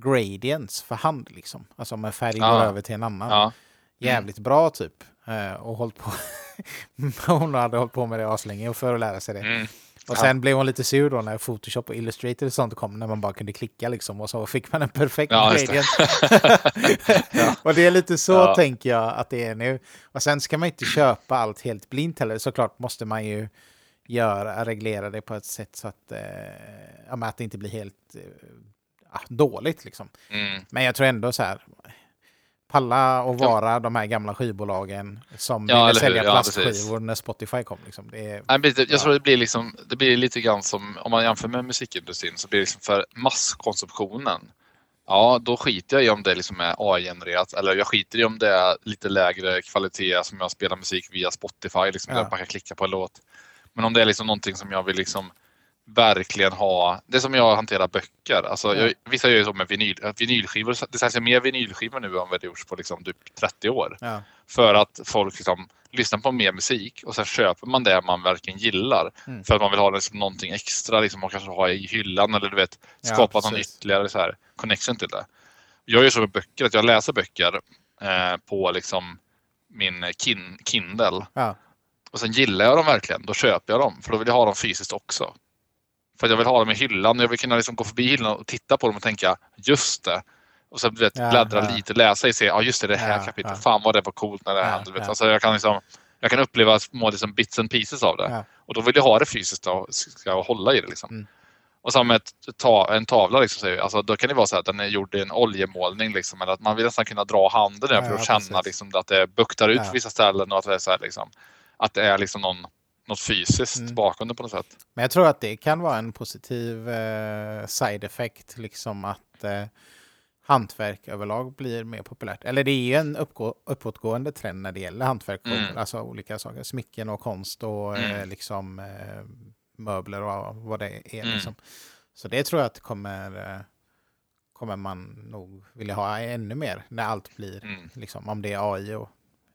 [SPEAKER 2] gradients för hand liksom. Alltså om en färg
[SPEAKER 1] Ja.
[SPEAKER 2] går över till en annan.
[SPEAKER 1] Ja.
[SPEAKER 2] Jävligt bra typ. Eh, och hållit på. hon hade hållit på med det aslänge och för att lära sig det.
[SPEAKER 1] Mm.
[SPEAKER 2] Och
[SPEAKER 1] Ja.
[SPEAKER 2] sen blev hon lite sur då när Photoshop och Illustrator och sånt kom, när man bara kunde klicka liksom och så fick man en perfekt
[SPEAKER 1] Ja,
[SPEAKER 2] gradient. Och det är lite så
[SPEAKER 1] Ja.
[SPEAKER 2] tänker jag att det är nu. Och sen ska man inte köpa allt helt blint heller. Såklart måste man ju göra, reglera det på ett sätt så att, eh, ja, att det inte blir helt ja, dåligt liksom.
[SPEAKER 1] Mm.
[SPEAKER 2] Men jag tror ändå så här, palla och vara de här gamla skivbolagen som
[SPEAKER 1] Ja,
[SPEAKER 2] ville sälja
[SPEAKER 1] Ja,
[SPEAKER 2] plastskivor när Spotify kom. Liksom. Det är,
[SPEAKER 1] Nej,
[SPEAKER 2] Ja.
[SPEAKER 1] Jag tror det blir, liksom, det blir lite grann som om man jämför med musikindustrin så blir det liksom för masskonsumtionen. Ja, då skiter jag i om det liksom är AI-genererat eller jag skiter i om det är lite lägre kvalitet som jag spelar musik via Spotify, liksom,
[SPEAKER 2] Ja.
[SPEAKER 1] där man kan klicka på en låt. Men om det är liksom någonting som jag vill liksom verkligen ha. Det är som jag hanterar böcker. Alltså,
[SPEAKER 2] Ja.
[SPEAKER 1] jag, vissa gör ju så med vinyl, att vinylskivor. Det säljs mer vinylskivor nu än vad det gjorts på liksom typ 30 år.
[SPEAKER 2] ja,
[SPEAKER 1] För att folk liksom lyssnar på mer musik och sen köper man det man verkligen gillar.
[SPEAKER 2] Mm.
[SPEAKER 1] För att man vill ha liksom någonting extra, liksom man kanske ha i hyllan eller du vet
[SPEAKER 2] Ja,
[SPEAKER 1] skapa någon
[SPEAKER 2] precis.
[SPEAKER 1] ytterligare så här connection till det. Jag gör så med böcker att jag läser böcker eh, på liksom min kin Kindle.
[SPEAKER 2] ja,
[SPEAKER 1] och sen gillar jag dem verkligen, då köper jag dem. För då vill jag ha dem fysiskt också. För att jag vill ha dem i hyllan. Jag vill kunna liksom gå förbi hyllan och titta på dem och tänka just det. Och sen vet,
[SPEAKER 2] Ja,
[SPEAKER 1] bläddra
[SPEAKER 2] ja.
[SPEAKER 1] lite, läsa i se, ja just det, det här
[SPEAKER 2] Ja,
[SPEAKER 1] kapitlet.
[SPEAKER 2] ja.
[SPEAKER 1] Fan vad det var coolt när det
[SPEAKER 2] Ja,
[SPEAKER 1] hände.
[SPEAKER 2] Ja.
[SPEAKER 1] Alltså, jag, kan liksom, jag kan uppleva små liksom, bits and pieces av det. Och då vill jag ha det fysiskt och ska jag hålla i det. Liksom.
[SPEAKER 2] Mm.
[SPEAKER 1] Och samma med ta, en tavla, liksom, alltså, då kan det vara så att den är gjord i en oljemålning. Liksom, eller att man vill nästan kunna dra handen där för att känna liksom, att det buktar ut på vissa ställen och att det är, så här, liksom, att det är liksom någon, något fysiskt
[SPEAKER 2] Mm.
[SPEAKER 1] bakom det på något sätt.
[SPEAKER 2] Men jag tror att det kan vara en positiv eh, side effect, liksom att eh, hantverk överlag blir mer populärt. Eller det är ju en uppgå, uppåtgående trend när det gäller hantverk,
[SPEAKER 1] Mm.
[SPEAKER 2] alltså olika saker, smycken och konst och eh,
[SPEAKER 1] Mm.
[SPEAKER 2] liksom eh, möbler och vad det är.
[SPEAKER 1] Mm.
[SPEAKER 2] Liksom. Så det tror jag att kommer, eh, kommer man nog vilja ha ännu mer när allt blir,
[SPEAKER 1] Mm.
[SPEAKER 2] liksom, om det är AI och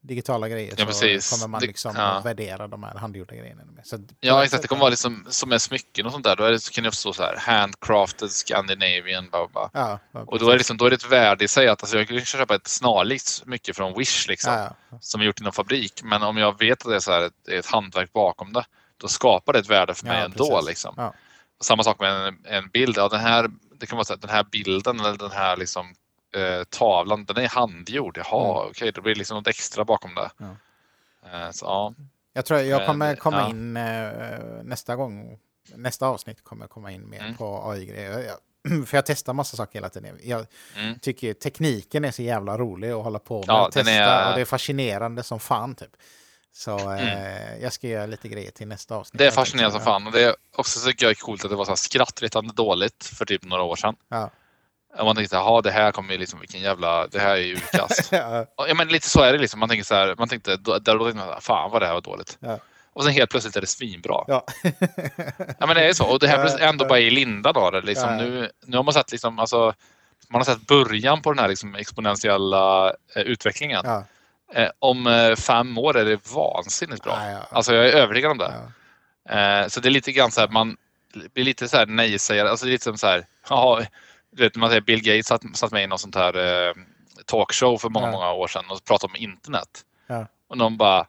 [SPEAKER 2] digitala grejer
[SPEAKER 1] Ja,
[SPEAKER 2] så
[SPEAKER 1] precis.
[SPEAKER 2] kommer man
[SPEAKER 1] Det-
[SPEAKER 2] liksom
[SPEAKER 1] ja.
[SPEAKER 2] att värdera de här handgjorda grejerna. Så
[SPEAKER 1] Ja, exakt. Det kommer vara liksom, som med smycken och sånt där. Då är det, så kan det stå så här handcrafted Scandinavian. Bla, bla.
[SPEAKER 2] Ja, ja,
[SPEAKER 1] Och då är, det liksom, då är det ett värde i sig att alltså, jag kan köpa ett snarlikt smycke från Wish liksom,
[SPEAKER 2] ja, ja.
[SPEAKER 1] som är gjort inom fabrik. Men om jag vet att det är, så här, ett, det ett hantverk bakom det, då skapar det ett värde för mig
[SPEAKER 2] Ja,
[SPEAKER 1] ändå.
[SPEAKER 2] precis.
[SPEAKER 1] Liksom.
[SPEAKER 2] Ja.
[SPEAKER 1] Samma sak med en, en bild. Ja, den här, det kan vara så att den här bilden eller den här liksom, eh, tavlan, den är handgjord. Jaha,
[SPEAKER 2] Mm.
[SPEAKER 1] okej, blir det liksom något extra bakom det.
[SPEAKER 2] Ja.
[SPEAKER 1] Eh, så, ja.
[SPEAKER 2] Jag tror jag
[SPEAKER 1] Men,
[SPEAKER 2] kommer komma
[SPEAKER 1] ja.
[SPEAKER 2] in eh, nästa gång. Nästa avsnitt kommer jag komma in mer
[SPEAKER 1] Mm.
[SPEAKER 2] på AI-grejer. För jag testar massa saker hela tiden. Jag
[SPEAKER 1] Mm.
[SPEAKER 2] tycker tekniken är så jävla rolig att hålla på med.
[SPEAKER 1] Ja,
[SPEAKER 2] testa
[SPEAKER 1] är-
[SPEAKER 2] och det är fascinerande som fan typ. Så eh, jag ska göra lite grejer till nästa avsnitt.
[SPEAKER 1] Det är
[SPEAKER 2] helt
[SPEAKER 1] fascinerande som fan. Och det är också så coolt att det var så här skrattretande dåligt för typ några år sedan.
[SPEAKER 2] Ja.
[SPEAKER 1] Och man tänkte, jaha det här kommer ju liksom, vilken jävla, det här är ju utkast.
[SPEAKER 2] Ja,
[SPEAKER 1] Ja, men lite så är det liksom. Man tänker så här, man tänkte, då, där då tänkte man, fan vad det här var dåligt.
[SPEAKER 2] Ja.
[SPEAKER 1] Och sen helt plötsligt är det svinbra.
[SPEAKER 2] ja.
[SPEAKER 1] Ja men det är så. Och det här
[SPEAKER 2] Ja,
[SPEAKER 1] plötsligt ändå
[SPEAKER 2] ja.
[SPEAKER 1] bara i lindan av det. Liksom,
[SPEAKER 2] Ja.
[SPEAKER 1] nu, nu har man sett liksom, alltså, man har sett början på den här liksom, exponentiella eh, utvecklingen.
[SPEAKER 2] ja.
[SPEAKER 1] Eh, om eh, fem år är det vansinnigt bra.
[SPEAKER 2] Ja, ja.
[SPEAKER 1] Alltså jag är övertygad om det.
[SPEAKER 2] Ja.
[SPEAKER 1] Eh, så det är lite grann så här, man blir lite så här nej-sägare. Alltså är lite som så här, jaha, du vet, man säger Bill Gates satt, satt med i någon sånt här eh, talkshow för många,
[SPEAKER 2] Ja.
[SPEAKER 1] många år sedan och pratade om internet.
[SPEAKER 2] Ja.
[SPEAKER 1] Och någon bara,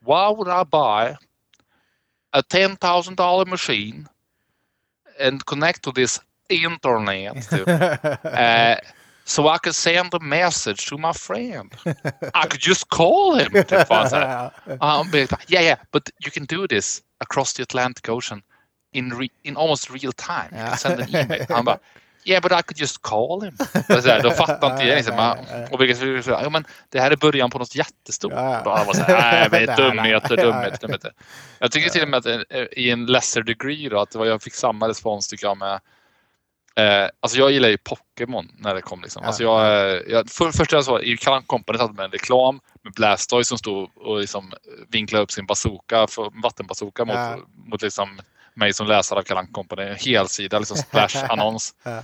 [SPEAKER 1] why would I buy a $10,000 machine and connect to this internet? Typ. Eh, so I could send a message to my friend. I could just call him. Typ. Um, yeah, yeah, but you can do this across the Atlantic Ocean in re- in almost real time. You can send an email. Han bara, yeah, but I could just call him. Och så här, då fattar inte jag. Liksom, och vilket, ja, men det här är början på något jättestort.
[SPEAKER 2] Ja.
[SPEAKER 1] Och var så här, nej, men dumheter, dumheter, dumheter. Jag tycker till och med att eh, i en lesser degree då, att jag fick samma respons tycker jag med Eh, alltså jag gillar ju Pokémon när det kom. Liksom.
[SPEAKER 2] Ja.
[SPEAKER 1] Alltså jag, eh, jag, för, först jag såg i Kalan Company hade med en reklam med Blastoise som stod och liksom vinklade upp sin bazooka, för, vattenbazooka mot,
[SPEAKER 2] Ja.
[SPEAKER 1] mot liksom mig som läsare av Kalan Company. En helsida, liksom splash-annons.
[SPEAKER 2] Ja.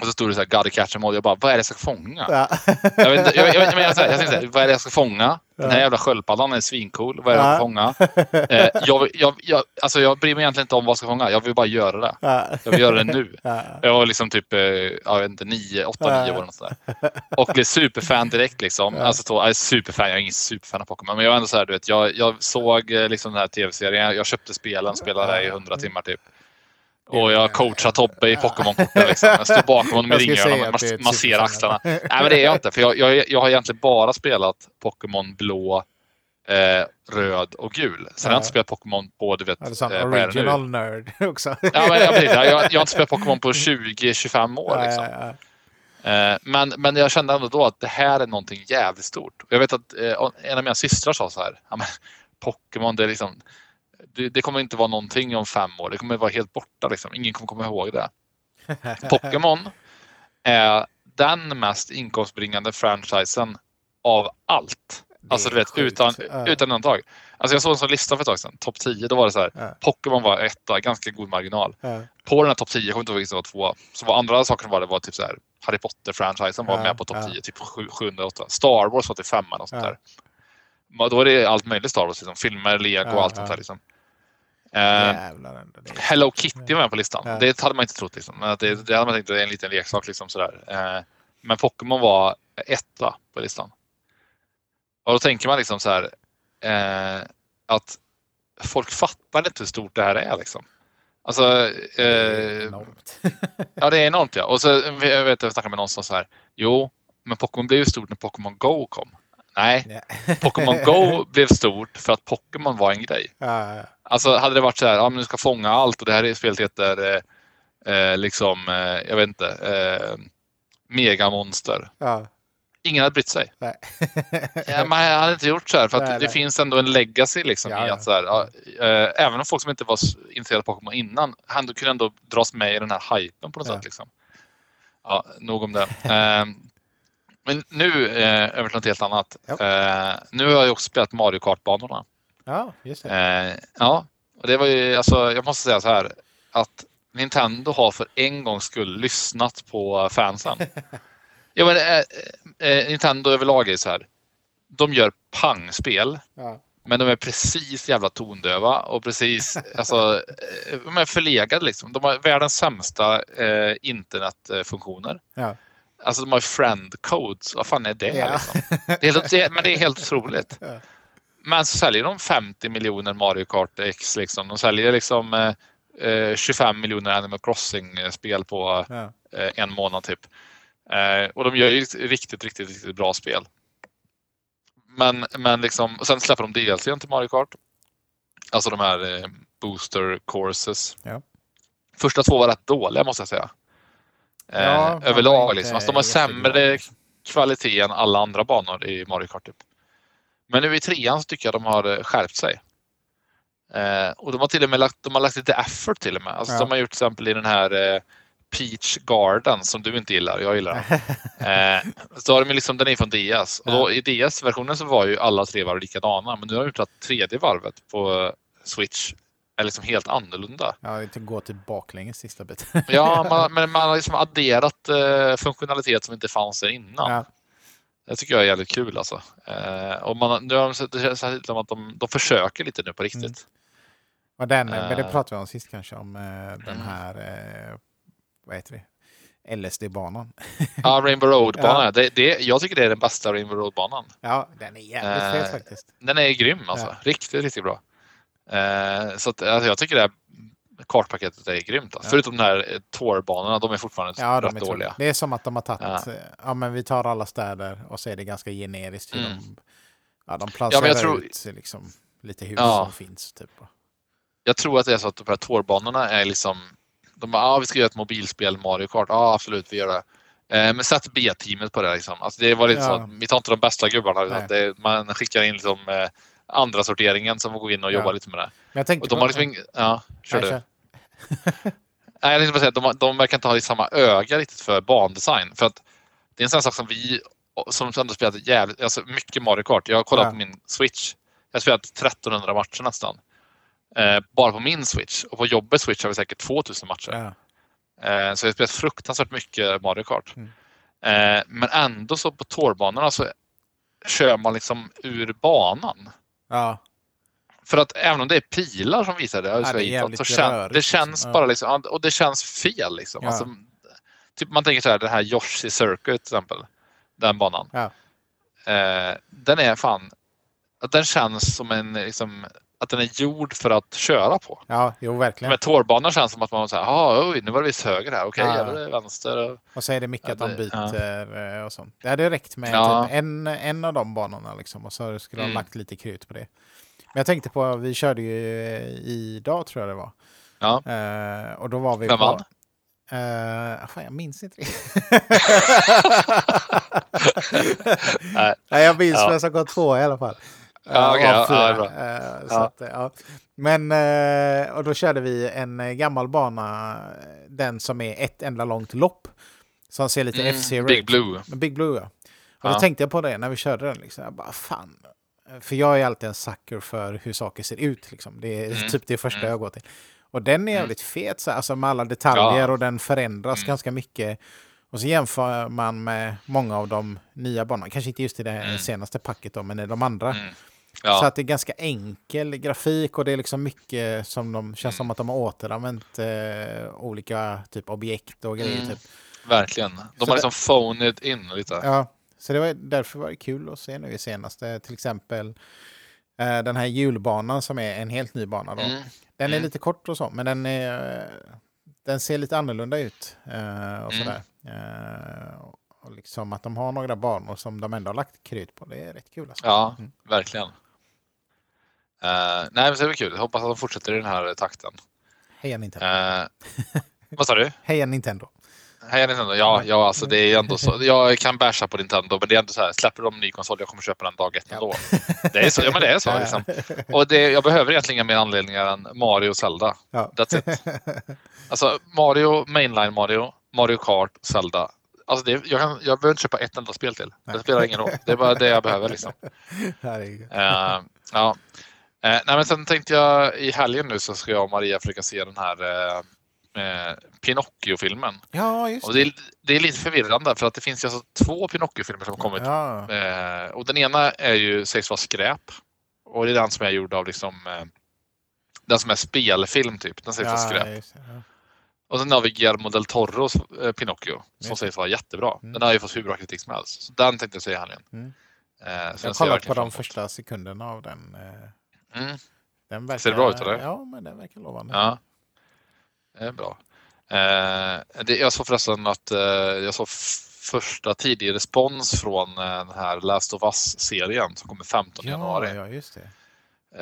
[SPEAKER 1] Och så stod det så här Gotta catch 'em all. Jag bara, vad är det jag ska fånga?
[SPEAKER 2] Ja.
[SPEAKER 1] Jag, vet, jag, jag, jag, jag, jag, jag tänkte, så här, vad är det jag ska fånga? Den här jävla sköldpaddan är svincool. Vad är det jag ska fånga? Eh, jag, jag, jag, alltså jag bryr mig egentligen inte om vad jag ska fånga. Jag vill bara göra det.
[SPEAKER 2] Ja.
[SPEAKER 1] Jag vill göra det nu.
[SPEAKER 2] Ja.
[SPEAKER 1] Jag var liksom typ, eh, jag vet inte, nio, åtta, nio år. eller sådär. Och blev superfan direkt liksom. Alltså, så, jag är superfan, jag är ingen superfan av Pokémon. Men jag var ändå så här, du vet, jag, jag såg eh, liksom den här tv-serien. Jag köpte spelen, spelade i hundra timmar typ. Och jag coachar Tobbe i Pokémon-korten. Liksom. Jag står bakom honom i
[SPEAKER 2] Jag säga
[SPEAKER 1] och masserar axlarna. Nej men det är jag inte. För jag, jag, jag har egentligen bara spelat Pokémon blå, eh, röd och gul. Sen har jag inte
[SPEAKER 2] Ja.
[SPEAKER 1] spelat Pokémon på, du vet,
[SPEAKER 2] Ja, sån
[SPEAKER 1] eh,
[SPEAKER 2] original nerd också.
[SPEAKER 1] Ja, men, ja, precis. jag, jag har inte spelat Pokémon på 20-25 år. Liksom.
[SPEAKER 2] Ja, ja,
[SPEAKER 1] Eh, Men, men jag kände ändå då att det här är någonting jävligt stort. Jag vet att eh, en av mina systrar sa så här. Ja, Pokémon, det, är liksom, det, det kommer inte vara någonting om fem år. Det kommer vara helt borta. Liksom. Ingen kommer komma ihåg det. Pokémon är den mest inkomstbringande franchisen av allt. Alltså du vet,
[SPEAKER 2] sjukt.
[SPEAKER 1] utan,
[SPEAKER 2] Ja.
[SPEAKER 1] utan undantag. Alltså jag såg en sån lista för ett tag sedan, topp 10, då var det så här.
[SPEAKER 2] Ja.
[SPEAKER 1] Pokémon var etta, ganska god marginal.
[SPEAKER 2] Ja.
[SPEAKER 1] På den här topp 10, jag kommer inte ihåg vilken som var tvåa, så var andra saker var det var typ så här, Harry Potter-franchisen var med på topp
[SPEAKER 2] ja.
[SPEAKER 1] 10, typ 7, 708. Star Wars var till femman och sånt där. Då är det allt möjligt Star Wars, liksom. filmer, lego och allt sånt där. Liksom. Eh,
[SPEAKER 2] Jävlar. Det.
[SPEAKER 1] Hello Kitty var med på listan.
[SPEAKER 2] Ja.
[SPEAKER 1] Det hade man inte trott. Liksom. Det, det hade man tänkt det är en liten leksak. Liksom, sådär. Eh, men Pokémon var etta på listan. Och då tänker man liksom så här. Eh, att folk fattar inte hur stort det här är. Liksom. Alltså, eh,
[SPEAKER 2] Enormt.
[SPEAKER 1] ja, det är enormt. Ja. Och så, jag vet, jag snackade med någon som så här. Jo, men Pokémon blev ju stort när Pokémon Go kom. Nej. Pokémon Go blev stort för att Pokémon var en grej.
[SPEAKER 2] Ja, ja.
[SPEAKER 1] Alltså hade det varit så här, ja men du ska fånga allt och det här är- spelet heter eh, eh, liksom, eh, jag vet inte, eh, Megamonster.
[SPEAKER 2] ja.
[SPEAKER 1] Ingen hade brytt sig.
[SPEAKER 2] Nej.
[SPEAKER 1] Ja, man hade inte gjort så här för att
[SPEAKER 2] Nej,
[SPEAKER 1] det
[SPEAKER 2] nej.
[SPEAKER 1] finns ändå en legacy liksom
[SPEAKER 2] Ja,
[SPEAKER 1] i att så här, ja, eh, även om folk som inte var intresserade av Pokémon innan, han kunde ändå dras med i den här hypen på något sätt. Liksom. Ja, nog om det. Men nu eh, över till något helt annat.
[SPEAKER 2] Ja.
[SPEAKER 1] Eh, nu har jag också spelat Mario Kart-banorna.
[SPEAKER 2] ja, just det.
[SPEAKER 1] Eh, ja, och det var ju, alltså, jag måste säga så här att Nintendo har för en gångs skull lyssnat på fansen. ja, men, eh, eh, Nintendo överlag är så här. De gör pangspel,
[SPEAKER 2] Ja.
[SPEAKER 1] men de är precis jävla tondöva och precis, alltså, eh, de är förlegade liksom. De har världens sämsta eh, internetfunktioner.
[SPEAKER 2] Ja.
[SPEAKER 1] Alltså de har friend codes, vad fan är det?
[SPEAKER 2] Ja.
[SPEAKER 1] Liksom? Det är det, men det är helt otroligt. Men så säljer de 50 miljoner Mario Kart X. Liksom. De säljer liksom eh, eh, 25 miljoner Animal Crossing-spel på
[SPEAKER 2] Ja.
[SPEAKER 1] eh, en månad typ. Eh, och de gör ju riktigt, riktigt, riktigt bra spel. Men, men liksom, och sen släpper de DLC till Mario Kart. Alltså de här eh, booster courses. Första två var rätt dåliga måste jag säga. Eh,
[SPEAKER 2] Ja,
[SPEAKER 1] överlag liksom. Alltså, de har sämre kvalitet än alla andra banor i Mario Kart. Typ. Men nu i trean så tycker jag de har eh, skärpt sig. Eh, och de har till och med lagt, de har lagt lite effort till och med. Alltså,
[SPEAKER 2] Ja.
[SPEAKER 1] De har gjort till exempel i den här eh, Peach Garden som du inte gillar, jag gillar den. Eh, så har de liksom, den är från DS. Och då, I DS-versionen så var ju alla tre varv likadana. Men nu har de gjort att tredje varvet på eh, Switch är liksom helt annorlunda.
[SPEAKER 2] Ja, det går till baklänges sista biten.
[SPEAKER 1] Ja, man, men man har liksom adderat eh, funktionalitet som inte fanns där innan.
[SPEAKER 2] Ja.
[SPEAKER 1] Det tycker jag är jävligt kul alltså. Eh, och man, nu har de, det känns som att de, de försöker lite nu på riktigt.
[SPEAKER 2] Mm. Och den, men det
[SPEAKER 1] Eh.
[SPEAKER 2] pratade vi om sist kanske, om eh, den
[SPEAKER 1] Mm.
[SPEAKER 2] här, eh, vad heter det, LSD-banan.
[SPEAKER 1] Ja, Rainbow Road-banan.
[SPEAKER 2] Ja.
[SPEAKER 1] Det, det, jag tycker det är den bästa Rainbow Road-banan.
[SPEAKER 2] Ja, den är jävligt
[SPEAKER 1] Eh,
[SPEAKER 2] fet faktiskt.
[SPEAKER 1] Den är grym alltså.
[SPEAKER 2] Ja.
[SPEAKER 1] Riktigt, riktigt bra. Eh, så att, alltså, jag tycker det här kartpaketet är grymt. Alltså.
[SPEAKER 2] Ja.
[SPEAKER 1] Förutom de här eh, tourbanorna, de är fortfarande
[SPEAKER 2] Ja, de
[SPEAKER 1] rätt
[SPEAKER 2] är
[SPEAKER 1] dåliga.
[SPEAKER 2] Det är som att de har tagit,
[SPEAKER 1] Ja.
[SPEAKER 2] ja. ja men vi tar alla städer och så är det ganska generiskt hur
[SPEAKER 1] Mm.
[SPEAKER 2] de, ja, de
[SPEAKER 1] Ja,
[SPEAKER 2] placerar
[SPEAKER 1] jag tror-
[SPEAKER 2] ut liksom, lite hus
[SPEAKER 1] Ja.
[SPEAKER 2] som finns. Typ.
[SPEAKER 1] Jag tror att det är så att de här tourbanorna är liksom... De bara, ah, vi ska göra ett mobilspel Mario Kart. Ja, absolut, vi gör det. Eh, men sätt B-teamet på det. Liksom. Alltså, det var lite så
[SPEAKER 2] Ja.
[SPEAKER 1] att vi tar inte de bästa gubbarna. Utan det, man skickar in liksom, eh, andra sorteringen som får gå in och
[SPEAKER 2] Ja.
[SPEAKER 1] jobba lite med det.
[SPEAKER 2] Men jag tänkte
[SPEAKER 1] Och de
[SPEAKER 2] på-
[SPEAKER 1] har liksom ing... Ja, kör
[SPEAKER 2] Nej,
[SPEAKER 1] du. Nej, jag tänkte säga de, de verkar inte ha samma öga riktigt för bandesign. För att det är en sån sak som vi som ändå spelat jävligt, alltså mycket Mario Kart. Jag har kollat
[SPEAKER 2] Ja.
[SPEAKER 1] på min Switch. Jag har spelat 1300 matcher nästan. Eh, bara på min Switch. Och på jobbet Switch har vi säkert 2000 matcher.
[SPEAKER 2] Ja.
[SPEAKER 1] Eh, så jag har spelat fruktansvärt mycket Mario Kart.
[SPEAKER 2] Mm.
[SPEAKER 1] Eh, men ändå så på tourbanorna så kör man liksom ur banan.
[SPEAKER 2] Ja.
[SPEAKER 1] För att även om det är pilar som visar det,
[SPEAKER 2] Ja, det är
[SPEAKER 1] så, kän, det känns
[SPEAKER 2] liksom. Ja.
[SPEAKER 1] bara liksom, och det känns fel. Liksom.
[SPEAKER 2] Ja.
[SPEAKER 1] Alltså, typ man tänker så här, den här Yoshi Circuit till exempel, den banan.
[SPEAKER 2] Ja.
[SPEAKER 1] Eh, den är fan, den känns som en, liksom, att den är gjord för att köra på.
[SPEAKER 2] ja, jo verkligen.
[SPEAKER 1] Men tårbanan känns som att man säger, ja, nu var det visst höger här, okej,
[SPEAKER 2] Ja.
[SPEAKER 1] ja. det vänster.
[SPEAKER 2] Och så är det mycket
[SPEAKER 1] Ja,
[SPEAKER 2] att de
[SPEAKER 1] det-
[SPEAKER 2] byter eh, och sånt. Det hade räckt med
[SPEAKER 1] Ja.
[SPEAKER 2] typ en, en av de banorna liksom. Och så skulle de
[SPEAKER 1] Mm.
[SPEAKER 2] lagt lite krut på det. Men jag tänkte på, vi körde ju eh, idag tror jag det var.
[SPEAKER 1] Ja.
[SPEAKER 2] Eh, och då var vi
[SPEAKER 1] Vem
[SPEAKER 2] på... Uh, fan, jag minns inte det.
[SPEAKER 1] Nej.
[SPEAKER 2] Nej, jag minns
[SPEAKER 1] Ja.
[SPEAKER 2] vem som kom två i alla fall.
[SPEAKER 1] Ja,
[SPEAKER 2] Eh,
[SPEAKER 1] okej,
[SPEAKER 2] av
[SPEAKER 1] ja,
[SPEAKER 2] fyra. Eh, så att, eh, ja. Men, och då körde vi en gammal bana, den som är ett enda långt lopp. Som ser lite
[SPEAKER 1] Mm,
[SPEAKER 2] F-Zero
[SPEAKER 1] Big. Blue.
[SPEAKER 2] Big Blue, ja. Och då tänkte jag på det när vi körde den. Liksom. Jag bara, fan. För jag är alltid en sucker för hur saker ser ut. Liksom. Det är
[SPEAKER 1] Mm,
[SPEAKER 2] typ det första
[SPEAKER 1] mm.
[SPEAKER 2] jag går till. Och den är
[SPEAKER 1] Mm.
[SPEAKER 2] jävligt fet, så, alltså med alla detaljer
[SPEAKER 1] Ja.
[SPEAKER 2] och den förändras
[SPEAKER 1] Mm.
[SPEAKER 2] ganska mycket. Och så jämför man med många av de nya banorna. Kanske inte just i det
[SPEAKER 1] Mm.
[SPEAKER 2] senaste packet då, men i de andra.
[SPEAKER 1] Mm.
[SPEAKER 2] Så
[SPEAKER 1] Ja.
[SPEAKER 2] att det är ganska enkel grafik och det är liksom mycket som de känns
[SPEAKER 1] Mm.
[SPEAKER 2] som att de har återanvänt eh, olika typ objekt och grejer.
[SPEAKER 1] Mm.
[SPEAKER 2] Typ.
[SPEAKER 1] Verkligen. De
[SPEAKER 2] Så
[SPEAKER 1] har liksom phoned in lite.
[SPEAKER 2] Ja, så det var därför var det kul att se nu i senaste till exempel Eh, Den här julbanan som är en helt ny bana. Då.
[SPEAKER 1] Mm.
[SPEAKER 2] Den är
[SPEAKER 1] Mm.
[SPEAKER 2] lite kort och så, men den, är, den ser lite annorlunda ut. eh, Och
[SPEAKER 1] Mm.
[SPEAKER 2] sådär. Eh, Och liksom att de har några banor som de ändå har lagt krut på. Det är rätt kul. Alltså.
[SPEAKER 1] Ja,
[SPEAKER 2] Mm.
[SPEAKER 1] verkligen. Eh, nej, men så det kul. Jag hoppas att de fortsätter i den här takten.
[SPEAKER 2] Heja Nintendo.
[SPEAKER 1] Uh, vad sa du?
[SPEAKER 2] Heja Nintendo.
[SPEAKER 1] Hej Nintendo. Ja, ja, alltså det är ändå så. Jag kan basha på Nintendo, men det är ändå så här. Släpper de en ny konsol, jag kommer köpa den dag ett ändå. Det är så. Ja, men det är så. Liksom. Och det, jag behöver egentligen inga mer anledningar än Mario och Zelda.
[SPEAKER 2] Ja.
[SPEAKER 1] That's it. Alltså Mario, Mainline Mario, Mario Kart, Zelda. Alltså det, jag, kan, jag behöver inte köpa ett enda spel till. Det spelar ingen roll. Det är bara det jag behöver. Liksom. Eh, ja. Eh, nej, men sen tänkte jag i helgen nu så ska jag och Maria försöka se den här eh, eh, Pinocchio-filmen.
[SPEAKER 2] Ja, just
[SPEAKER 1] Och det, är, det är lite förvirrande för att det finns ju alltså två Pinocchio-filmer som har kommit.
[SPEAKER 2] Ja,
[SPEAKER 1] Eh, och den ena är ju, sägs vara skräp. Och det är den som är gjord av liksom eh, den som är spelfilm typ. Den sägs vara
[SPEAKER 2] ja,
[SPEAKER 1] skräp.
[SPEAKER 2] just det, ja.
[SPEAKER 1] Och sen har vi Guillermo del Toros eh, Pinocchio som
[SPEAKER 2] Just
[SPEAKER 1] sägs vara jättebra.
[SPEAKER 2] Mm.
[SPEAKER 1] Den har ju fått hur bra kritik som helst. Så den tänkte jag se i helgen.
[SPEAKER 2] Mm.
[SPEAKER 1] Eh,
[SPEAKER 2] Jag
[SPEAKER 1] verkligen
[SPEAKER 2] på de första sekunderna av den. eh,
[SPEAKER 1] Mm.
[SPEAKER 2] den verkar,
[SPEAKER 1] Ser det bra ut, eller?
[SPEAKER 2] Ja, men den verkar lovande.
[SPEAKER 1] Ja, det är bra. Eh, det, jag såg förresten att eh, jag såg första tidig respons från eh, den här Last of Us-serien som kommer 15 januari.
[SPEAKER 2] ja, ja, just det.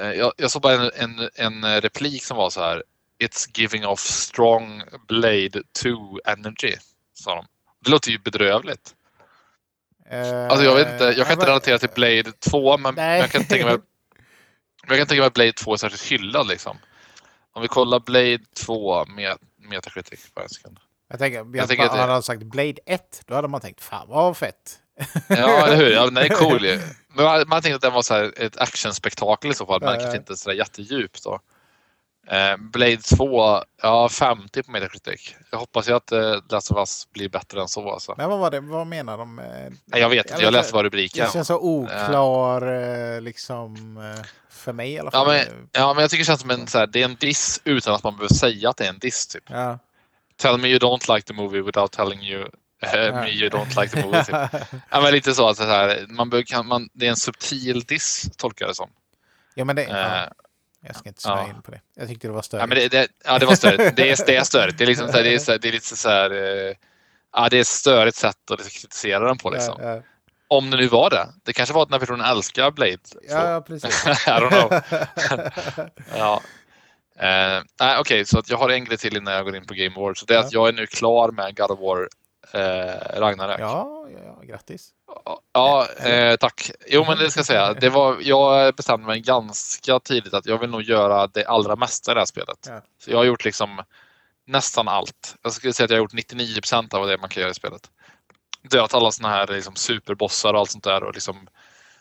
[SPEAKER 1] Eh, jag, jag såg bara en, en, en replik som var så här. It's giving off strong Blade 2 energy, sa de. Det låter ju bedrövligt. Alltså jag vet inte, jag kan inte relatera till Blade 2 men,
[SPEAKER 2] Nej.
[SPEAKER 1] jag kan tänka mig jag kan tänka mig att Blade 2 är särskilt hyllad liksom. Om vi kollar Blade 2 med Metacritic på en sekund.
[SPEAKER 2] Jag tänker, jag
[SPEAKER 1] Jag tänker att det-
[SPEAKER 2] hade han sagt Blade 1, då hade man tänkt fan vad fett.
[SPEAKER 1] Ja, eller hur? Ja, den är cool ju. Men man, man tänkte att den var så här ett actionspektakel i så fall, men
[SPEAKER 2] ja.
[SPEAKER 1] kanske inte så där jättedjupt då. Eh, Blade 2, ja 50 på Metacritic. Jag hoppas ju att eh, Last of Us blir bättre än så alltså.
[SPEAKER 2] Men vad var det, vad menar de? eh,
[SPEAKER 1] jag vet inte, jag läste bara rubriken.
[SPEAKER 2] Det känns så oklar eh, liksom eh, för mig i alla
[SPEAKER 1] Ja
[SPEAKER 2] fall.
[SPEAKER 1] men, ja, men jag tycker det känns som en, så här, det är en diss utan att man behöver säga att det är en diss. Typ.
[SPEAKER 2] Ja.
[SPEAKER 1] Tell me you don't like the movie without telling you me you don't like the movie. Typ. Ja, men lite så att så här, man behöver, kan, man, det är en subtil diss, tolkar jag det som.
[SPEAKER 2] ja, men det, ja, jag ska inte snöa
[SPEAKER 1] ja.
[SPEAKER 2] in på det. Jag tyckte det var störigt.
[SPEAKER 1] Ja, men det, det, ja, det var störigt. Det är, det är störigt. Det är, liksom så här, det är, så här, det är lite så här... eh, Ja, det är ett störigt sätt att kritisera den på. Liksom.
[SPEAKER 2] ja, ja.
[SPEAKER 1] Om det nu var det. Det kanske var att den här personen älskar Blade. Så.
[SPEAKER 2] ja, precis.
[SPEAKER 1] I don't know. ja. Nej, Okej, så att jag har en grej till innan jag går in på Game Awards. Så det är att jag är nu klar med God of War eh, Ragnarök.
[SPEAKER 2] ja, ja, ja, grattis.
[SPEAKER 1] Ja, eh, tack. Jo, men det ska jag säga. Det var, jag bestämde mig ganska tidigt att jag vill nog göra det allra mesta i det här spelet.
[SPEAKER 2] Ja.
[SPEAKER 1] Så jag har gjort liksom nästan allt. Jag skulle säga att jag har gjort 99 procent av det man kan göra i spelet. Dödat alla såna här liksom superbossar och allt sånt där och liksom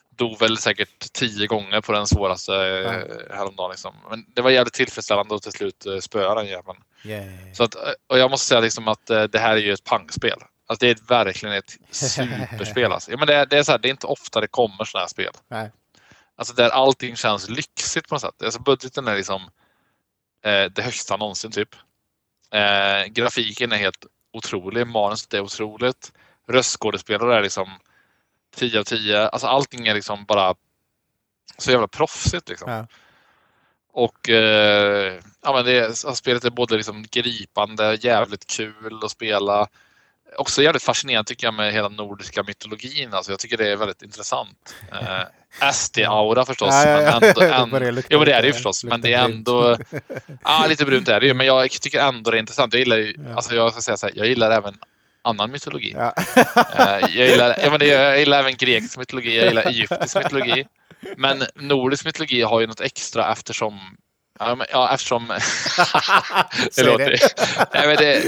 [SPEAKER 1] dog väl säkert tio gånger på den svåraste ja. häromdagen. Liksom. Men det var jävligt tillfredsställande att till slut eh, spöa den jäveln.
[SPEAKER 2] Yeah.
[SPEAKER 1] Så att, och jag måste säga liksom att eh, det här är ju ett pangspel. Alltså det är verkligen ett superspel. Alltså. Ja, men det, är- det, är så här, det är inte ofta det kommer sådana här spel.
[SPEAKER 2] Nej.
[SPEAKER 1] Alltså där allting känns lyxigt på något sätt. Alltså budgeten är liksom eh, det högsta någonsin typ. Eh, grafiken är helt otrolig. Manuset är otroligt. Röstskådespelare är liksom 10 av 10. Alltså allting är liksom bara så jävla proffsigt liksom.
[SPEAKER 2] Ja.
[SPEAKER 1] Och eh, ja, men det, alltså, spelet är både liksom gripande, jävligt kul att spela. Också jävligt fascinerande tycker jag med hela nordiska mytologin. Alltså, jag tycker det är väldigt intressant. Eh, SD-aura förstås.
[SPEAKER 2] Ja, ja, ja.
[SPEAKER 1] Men ändå, ändå, jo, men det är det ju förstås. Men det är ändå... Ja, lite brunt är det ju. Men jag tycker ändå det är intressant. Jag gillar ju, alltså jag ska säga så här, jag gillar även annan mytologi. Eh, jag, gillar, ja, men jag gillar även grekisk mytologi, jag gillar egyptisk mytologi. Men nordisk mytologi har ju något extra eftersom Ja, eftersom... det låter
[SPEAKER 2] det.
[SPEAKER 1] nej, men det.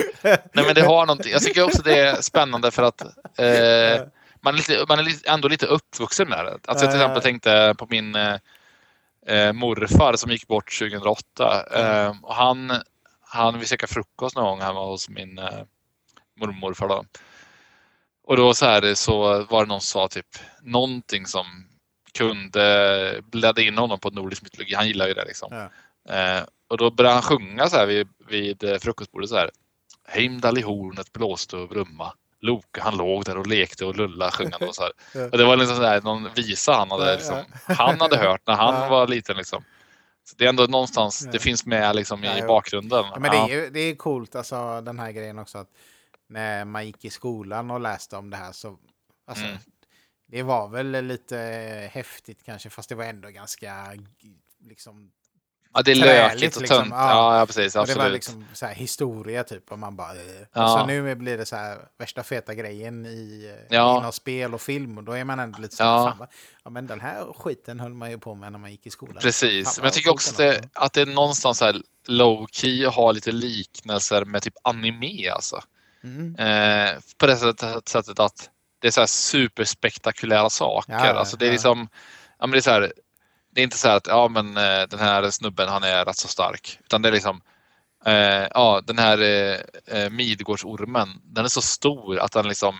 [SPEAKER 1] Nej, men det har någonting. Jag tycker också det är spännande för att eh, man är, lite, man är lite, ändå lite uppvuxen med det. Alltså, jag till exempel tänkte på min eh, morfar som gick bort 2008. Eh, och han, han, vi käkade frukost någon gång hemma hos min eh, mormor och morfar. Då. Och då så, här, så var det någon som sa typ någonting som kunde bläddra in honom på nordisk mytologi. Han gillar ju det liksom.
[SPEAKER 2] Ja.
[SPEAKER 1] Eh, och då började han sjunga så här vid, vid eh, frukostbordet så här. Heimdall i hornet blåste och brumma. Loke, han låg där och lekte och lullade sjungande och så här. Och det var liksom så här, någon visa han hade, liksom, han hade hört när han var liten. Liksom. Så det är ändå någonstans, det finns med liksom, i bakgrunden.
[SPEAKER 2] Ja, men det är ju det är coolt, alltså, den här grejen också. Att när man gick i skolan och läste om det här så... Alltså,
[SPEAKER 1] Mm.
[SPEAKER 2] Det var väl lite häftigt kanske, fast det var ändå ganska... Liksom,
[SPEAKER 1] Ja, det är lökigt och
[SPEAKER 2] liksom.
[SPEAKER 1] tunt.
[SPEAKER 2] Ja.
[SPEAKER 1] Ja, ja, precis.
[SPEAKER 2] och det
[SPEAKER 1] Absolut.
[SPEAKER 2] var liksom så här historia typ. Och man bara... eh.
[SPEAKER 1] Ja.
[SPEAKER 2] Så nu blir det så här värsta feta grejen i, eh,
[SPEAKER 1] Ja.
[SPEAKER 2] inom spel och film. Och då är man ändå lite så
[SPEAKER 1] Ja.
[SPEAKER 2] här, fan, vad- ja men den här skiten höll man ju på med när man gick i skolan.
[SPEAKER 1] Precis,
[SPEAKER 2] Fan,
[SPEAKER 1] men jag tycker också att det, att det är någonstans så här low key och har lite liknelser med typ anime alltså.
[SPEAKER 2] Mm.
[SPEAKER 1] Eh, på det sättet, sättet att det är så här superspektakulära saker.
[SPEAKER 2] Ja,
[SPEAKER 1] alltså det är
[SPEAKER 2] ja.
[SPEAKER 1] liksom, ja men det är så här, det är inte så här att ja men eh, den här snubben han är rätt så stark. Utan det är liksom, eh, ja den här eh, eh, Midgårdsormen, den är så stor att den liksom,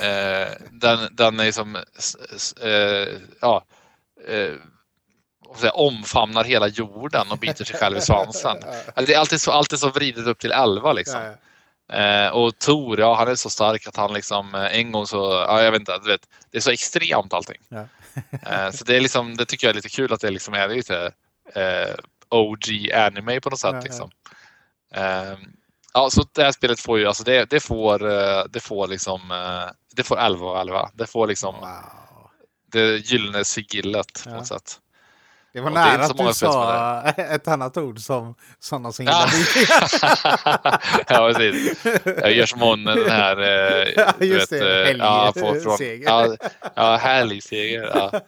[SPEAKER 1] eh, den, den är liksom, eh, ja, eh, säga, omfamnar hela jorden och biter sig själv i svansen. Alltså, det är alltid så, alltid så vridet upp till 11 liksom.
[SPEAKER 2] Ja.
[SPEAKER 1] Eh, och Tor, ja han är så stark att han liksom eh, en gång så, ja jag vet inte, du vet, det är så extremt allting.
[SPEAKER 2] Ja.
[SPEAKER 1] eh, så det är liksom, det tycker jag är lite kul att det liksom är lite eh, OG anime på något sätt
[SPEAKER 2] Ja,
[SPEAKER 1] liksom. Eh, ja, så det här spelet får ju, alltså det, det får, eh, det får liksom, eh, det får 11 av 11. Det får liksom
[SPEAKER 2] Wow.
[SPEAKER 1] det gyllene sigillet på något sätt.
[SPEAKER 2] Det var
[SPEAKER 1] det
[SPEAKER 2] nära
[SPEAKER 1] så
[SPEAKER 2] att du sa ett annat ord som sådana som
[SPEAKER 1] Ja.
[SPEAKER 2] gillar
[SPEAKER 1] ja, precis. Jag gör som hon den här... Eh,
[SPEAKER 2] Ja, just
[SPEAKER 1] vet,
[SPEAKER 2] det.
[SPEAKER 1] eh, ja, på- från-
[SPEAKER 2] Helgseger.
[SPEAKER 1] Ja, ja helgseger. Ja.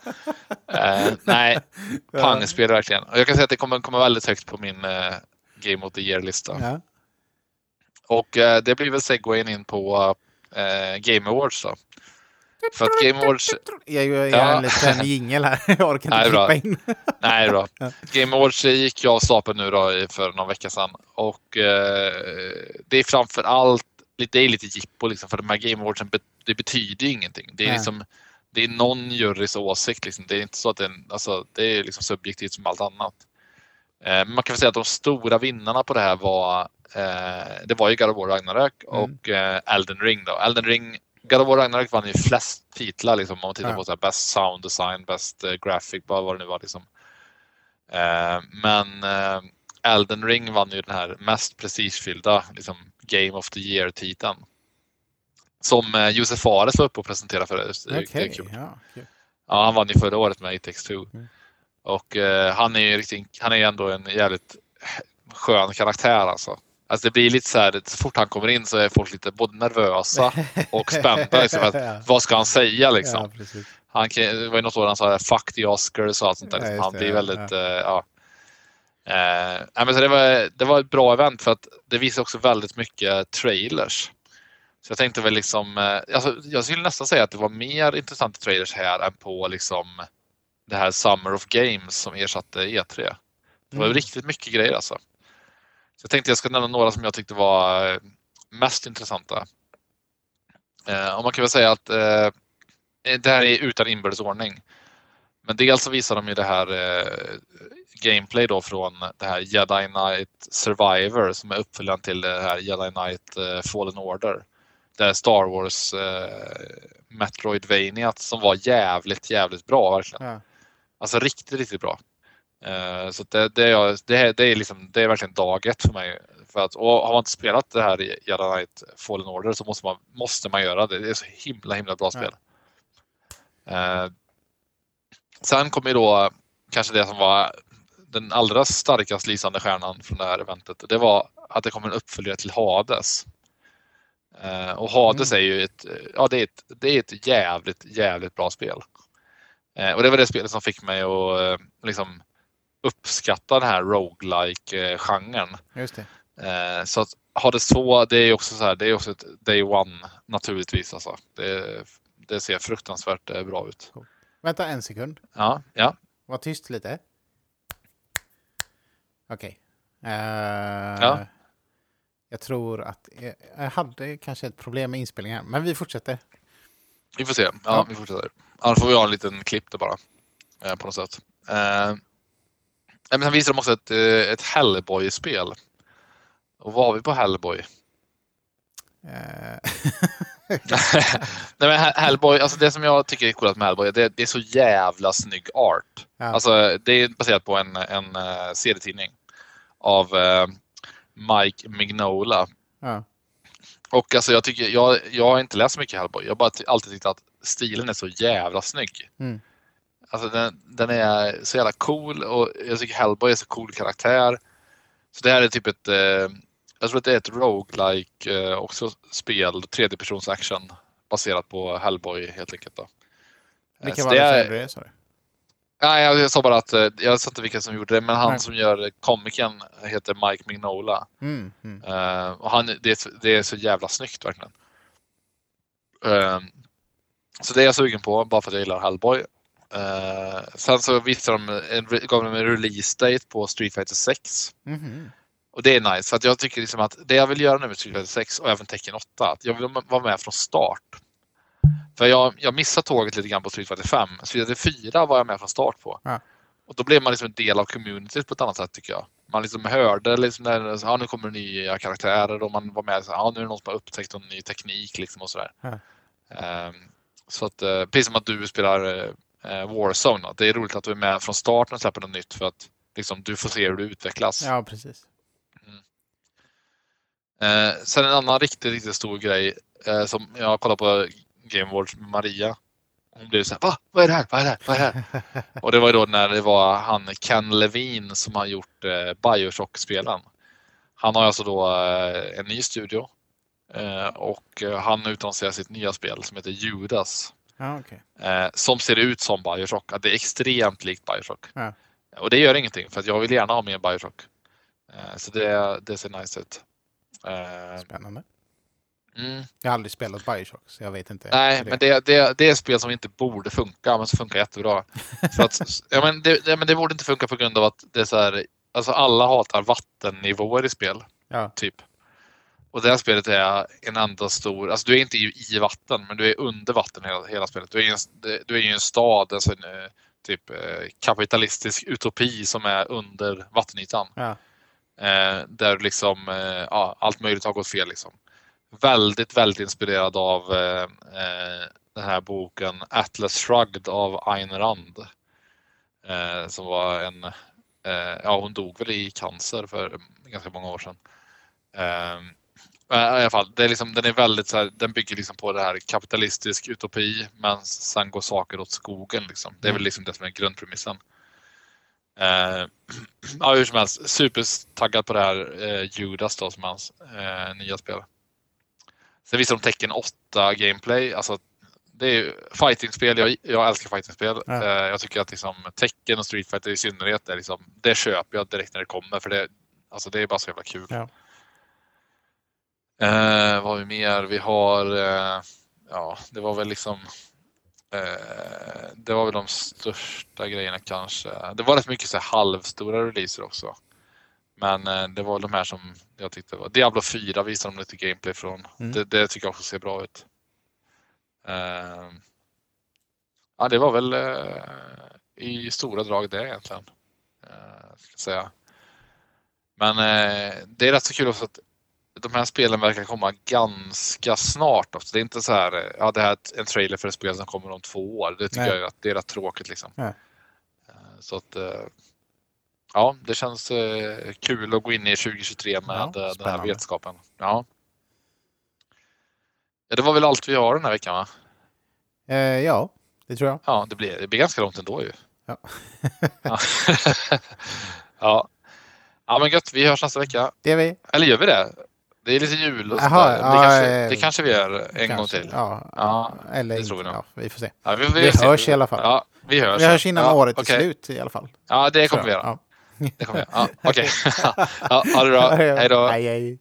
[SPEAKER 1] Eh, nej, pangspel verkligen. Och jag kan säga att det kommer komma väldigt högt på min eh, Game of the Year-lista.
[SPEAKER 2] Ja.
[SPEAKER 1] Och eh, det blir väl segwayen in på eh, Game Awards då. För att Game Awards...
[SPEAKER 2] Jag gör
[SPEAKER 1] Ja.
[SPEAKER 2] en liten jingel här. Jag orkar
[SPEAKER 1] Nej,
[SPEAKER 2] inte
[SPEAKER 1] bra.
[SPEAKER 2] klippa in.
[SPEAKER 1] Nej, bra. Game Awards gick jag av stapeln nu då för någon vecka sedan. Och eh, det är framför allt det är lite jippo liksom, för de här Game Awardsen det betyder ju ingenting. Det är,
[SPEAKER 2] Nej.
[SPEAKER 1] liksom, det är någon jurys åsikt. Liksom. Det är inte så att det är, alltså, det är liksom subjektivt som allt annat. Eh, man kan väl säga att de stora vinnarna på det här var eh, det var ju God of War Ragnarök
[SPEAKER 2] Mm.
[SPEAKER 1] och eh, Elden Ring. Då. Elden Ring God of War Ragnarök vann ju flest titlar liksom, om man tittar
[SPEAKER 2] Ja.
[SPEAKER 1] på så här, Best Sound Design, Best eh, Graphic, vad det nu var. Liksom. Eh, men eh, Elden Ring vann ju den här mest prestigefyllda liksom, Game of the Year-titeln. Som eh, Josef Fares var uppe och presenterade för
[SPEAKER 2] Okej,
[SPEAKER 1] kul.
[SPEAKER 2] ja, kul.
[SPEAKER 1] Ja, han vann ju förra året med It takes two.
[SPEAKER 2] Mm.
[SPEAKER 1] Och eh, han är ju riktigt, han är ändå en jävligt skön karaktär alltså. Alltså det blir lite så här, så fort han kommer in så är folk lite både nervösa och spända. Liksom,
[SPEAKER 2] Ja.
[SPEAKER 1] att, vad ska han säga liksom?
[SPEAKER 2] Ja.
[SPEAKER 1] Han, det var ju något år han sa fuck the Oscars och allt sånt där.
[SPEAKER 2] Ja,
[SPEAKER 1] Liksom. Han
[SPEAKER 2] det,
[SPEAKER 1] blir
[SPEAKER 2] ja,
[SPEAKER 1] väldigt, eh, ja. Eh, men så det, var, det var ett bra event för att det visar också väldigt mycket trailers. Så jag tänkte väl liksom, eh, alltså, jag skulle nästan säga att det var mer intressanta trailers här än på liksom det här Summer of Games som ersatte E3. Det var
[SPEAKER 2] Mm.
[SPEAKER 1] riktigt mycket grejer alltså. Så jag tänkte jag ska nämna några som jag tyckte var eh, mest intressanta. Eh, och man kan väl säga att eh, det här är utan inbördes ordning. Men dels så visar de ju det här eh, gameplay då från det här Jedi Knight Survivor som är uppföljaren till det här Jedi Knight eh, Fallen Order. Det här Star Wars eh, Metroidvaniat som var jävligt, jävligt bra verkligen.
[SPEAKER 2] Ja.
[SPEAKER 1] Alltså riktigt, riktigt bra. Eh, så det, det, är, det, det, är liksom, det är verkligen dag ett för mig. För att, och har man inte spelat det här i Jedi Knight Fallen Order så måste man, måste man göra det. Det är så himla, himla bra spel. Eh, sen kommer ju då kanske det som var den allra starkast lysande stjärnan från det här eventet. Det var att det kommer en uppföljare till Hades. Eh, och Hades är ju ett, ja, det är ett, det är ett jävligt, jävligt bra spel. Eh, och det var det spelet som fick mig att liksom uppskatta den här roguelike genren
[SPEAKER 2] Just det.
[SPEAKER 1] Eh, så att Hades 2, det är också så här, det är också ett day one naturligtvis. Alltså. Det, det ser fruktansvärt eh, bra ut.
[SPEAKER 2] Vänta en sekund.
[SPEAKER 1] Ja, ja.
[SPEAKER 2] Var tyst lite. Okej. Eh,
[SPEAKER 1] Ja.
[SPEAKER 2] Jag tror att jag, jag hade kanske ett problem med inspelningen, men vi fortsätter.
[SPEAKER 1] Vi får se. Ja,
[SPEAKER 2] Ja.
[SPEAKER 1] vi fortsätter. Annars får vi ha en liten klipp där bara. Eh, på något sätt. Eh, men sen visar de också ett, eh, ett Hellboy-spel. Och vad har vi på Hellboy?
[SPEAKER 2] Eh,
[SPEAKER 1] Nej, men Hellboy, alltså det som jag tycker är coolt med Hellboy, det, det är så jävla snygg art.
[SPEAKER 2] Ja.
[SPEAKER 1] Alltså, det är baserat på en, en uh, serietidning av uh, Mike Mignola.
[SPEAKER 2] Ja.
[SPEAKER 1] Och alltså jag, tycker, jag, jag har inte läst så mycket Hellboy. Jag har bara alltid tyckt att stilen är så jävla snygg.
[SPEAKER 2] Mm.
[SPEAKER 1] Alltså den, den är så jävla cool och jag tycker Hellboy är så cool karaktär. Så det här är typ ett, eh, jag tror att det är ett roguelike eh, också spel, tredjepersons action baserat på Hellboy helt enkelt. Då. Eh,
[SPEAKER 2] Vilka
[SPEAKER 1] så
[SPEAKER 2] var det
[SPEAKER 1] är-
[SPEAKER 2] det? sa du?
[SPEAKER 1] Nej, jag, sa bara att eh, jag sa inte vilka som gjorde det, men han
[SPEAKER 2] Nej.
[SPEAKER 1] som gör komikern heter Mike Mignola.
[SPEAKER 2] Mm, mm.
[SPEAKER 1] Eh, och han, det, är, så- det är så jävla snyggt verkligen. Eh, så det är jag sugen på, bara för att jag gillar Hellboy. Eh, sen så visade de en, gav de en release date på Street Fighter 6.
[SPEAKER 2] Mhm.
[SPEAKER 1] Och det är nice, för att jag tycker liksom att det jag vill göra nu med Street Fighter 6 och även Tekken 8, att jag vill vara med från start. För jag, jag missade tåget lite grann på Street Fighter 5. Street Fighter 4 var jag med från start på.
[SPEAKER 2] Ja.
[SPEAKER 1] Och då blev man liksom en del av communityt på ett annat sätt tycker jag. Man liksom hörde liksom när ja, nu kommer nya karaktärer och man var med så ja, nu är det någon som har upptäckt en ny teknik liksom och sådär.
[SPEAKER 2] Ja.
[SPEAKER 1] Ehm, så att eh, precis som att du spelar eh, Warzone, då. det är roligt att du är med från start när du släpper något nytt för att liksom, du får se hur du utvecklas.
[SPEAKER 2] Ja, precis.
[SPEAKER 1] Eh, sen en annan riktigt, riktigt stor grej eh, som jag kollade på Game Awards med Maria. Hon blev så här, va? Vad är det här? Vad är det här? Vad är det här? och det var då när det var han Ken Levine som har gjort eh, Bioshock-spelen. Han har alltså då eh, en ny studio eh, och eh, han utannonserar sitt nya spel som heter Judas.
[SPEAKER 2] Ja, okej.
[SPEAKER 1] Eh, som ser ut som Bioshock. Att det är extremt likt Bioshock.
[SPEAKER 2] Ja.
[SPEAKER 1] Och det gör ingenting för att jag vill gärna ha mer Bioshock. Eh, så det, det ser nice ut. Eh,
[SPEAKER 2] Spännande.
[SPEAKER 1] mm.
[SPEAKER 2] Jag har aldrig spelat Bioshock, så jag vet inte.
[SPEAKER 1] Nej,
[SPEAKER 2] hur
[SPEAKER 1] men det, det, det är ett spel som inte borde funka, men som funkar jättebra. För att, ja, men det, det, men det borde inte funka på grund av att det är så här, alltså alla hatar vattennivåer i spel,
[SPEAKER 2] Ja.
[SPEAKER 1] typ. Och det här spelet är en enda stor, alltså du är inte i, vatten, men du är under vatten hela, hela spelet. Du är, i en, du är i en stad, alltså en eh, typ eh, kapitalistisk utopi som är under vattenytan.
[SPEAKER 2] Ja.
[SPEAKER 1] Eh, där liksom, eh, ja, allt möjligt har gått fel. Liksom. Väldigt, väldigt inspirerad av eh, eh, den här boken Atlas Shrugged av Ayn Rand. Som var en, ja hon dog väl i cancer för ganska många år sedan. Men I alla fall, det är liksom, den är väldigt så här, den bygger liksom på det här kapitalistisk utopi men sen går saker åt skogen. Liksom. Det är väl liksom det som är grundpremissen. Eh, ja, hur som helst, supertaggad på det här eh, Judas då som hans eh, nya spel. Sen visar de tecken 8 gameplay. Alltså, det är ju fightingspel. Jag, jag älskar fightingspel.
[SPEAKER 2] Ja.
[SPEAKER 1] Eh, jag tycker att liksom, Tekken och Street Fighter i synnerhet, är liksom, det köper jag direkt när det kommer. För det, alltså, det är bara så jävla kul.
[SPEAKER 2] Ja.
[SPEAKER 1] Eh, vad har vi mer? Vi har, eh, ja, det var väl liksom Eh, det var väl de största grejerna kanske. Det var rätt mycket så halvstora releaser också. Men eh, det var de här som jag tyckte var. Diablo 4 visade de lite gameplay från.
[SPEAKER 2] Mm.
[SPEAKER 1] Det, det tycker jag också ser bra ut. Eh, ja, det var väl eh, i stora drag det egentligen. Ska säga. Men det är rätt så kul också att de här spelen verkar komma ganska snart. Också. Det är inte så här, eh, ja det här är en trailer för ett spel som kommer om två år. Det tycker
[SPEAKER 2] Nej.
[SPEAKER 1] jag att det är rätt tråkigt liksom.
[SPEAKER 2] Ja.
[SPEAKER 1] Eh, Så att eh, ja, det känns kul att gå in i 2023 med
[SPEAKER 2] Ja,
[SPEAKER 1] den här vetskapen. Ja. ja, det var väl allt vi har den här veckan va?
[SPEAKER 2] Eh, ja, det tror jag.
[SPEAKER 1] Ja, det blir, det blir ganska långt ändå ju.
[SPEAKER 2] Ja.
[SPEAKER 1] ja. ja. ja, men gött. Vi hörs nästa vecka.
[SPEAKER 2] Det är vi.
[SPEAKER 1] Eller gör vi det? Det är lite jul och
[SPEAKER 2] Jaha,
[SPEAKER 1] sådär.
[SPEAKER 2] ja,
[SPEAKER 1] det, kanske,
[SPEAKER 2] eh,
[SPEAKER 1] det kanske vi gör en
[SPEAKER 2] Kanske.
[SPEAKER 1] gång till.
[SPEAKER 2] Ja,
[SPEAKER 1] Ja,
[SPEAKER 2] eller
[SPEAKER 1] det tror vi nog.
[SPEAKER 2] Ja, vi får se.
[SPEAKER 1] Ja, vi,
[SPEAKER 2] Vi
[SPEAKER 1] ser.
[SPEAKER 2] hörs i alla fall.
[SPEAKER 1] Ja, vi hörs.
[SPEAKER 2] Vi hörs innan
[SPEAKER 1] ja,
[SPEAKER 2] året är
[SPEAKER 1] okej.
[SPEAKER 2] slut i alla fall.
[SPEAKER 1] Ja, det kommer vi göra. Det kommer vi göra. Ja, Okej. ja, ha det bra. Hej då.
[SPEAKER 2] Hej, hej.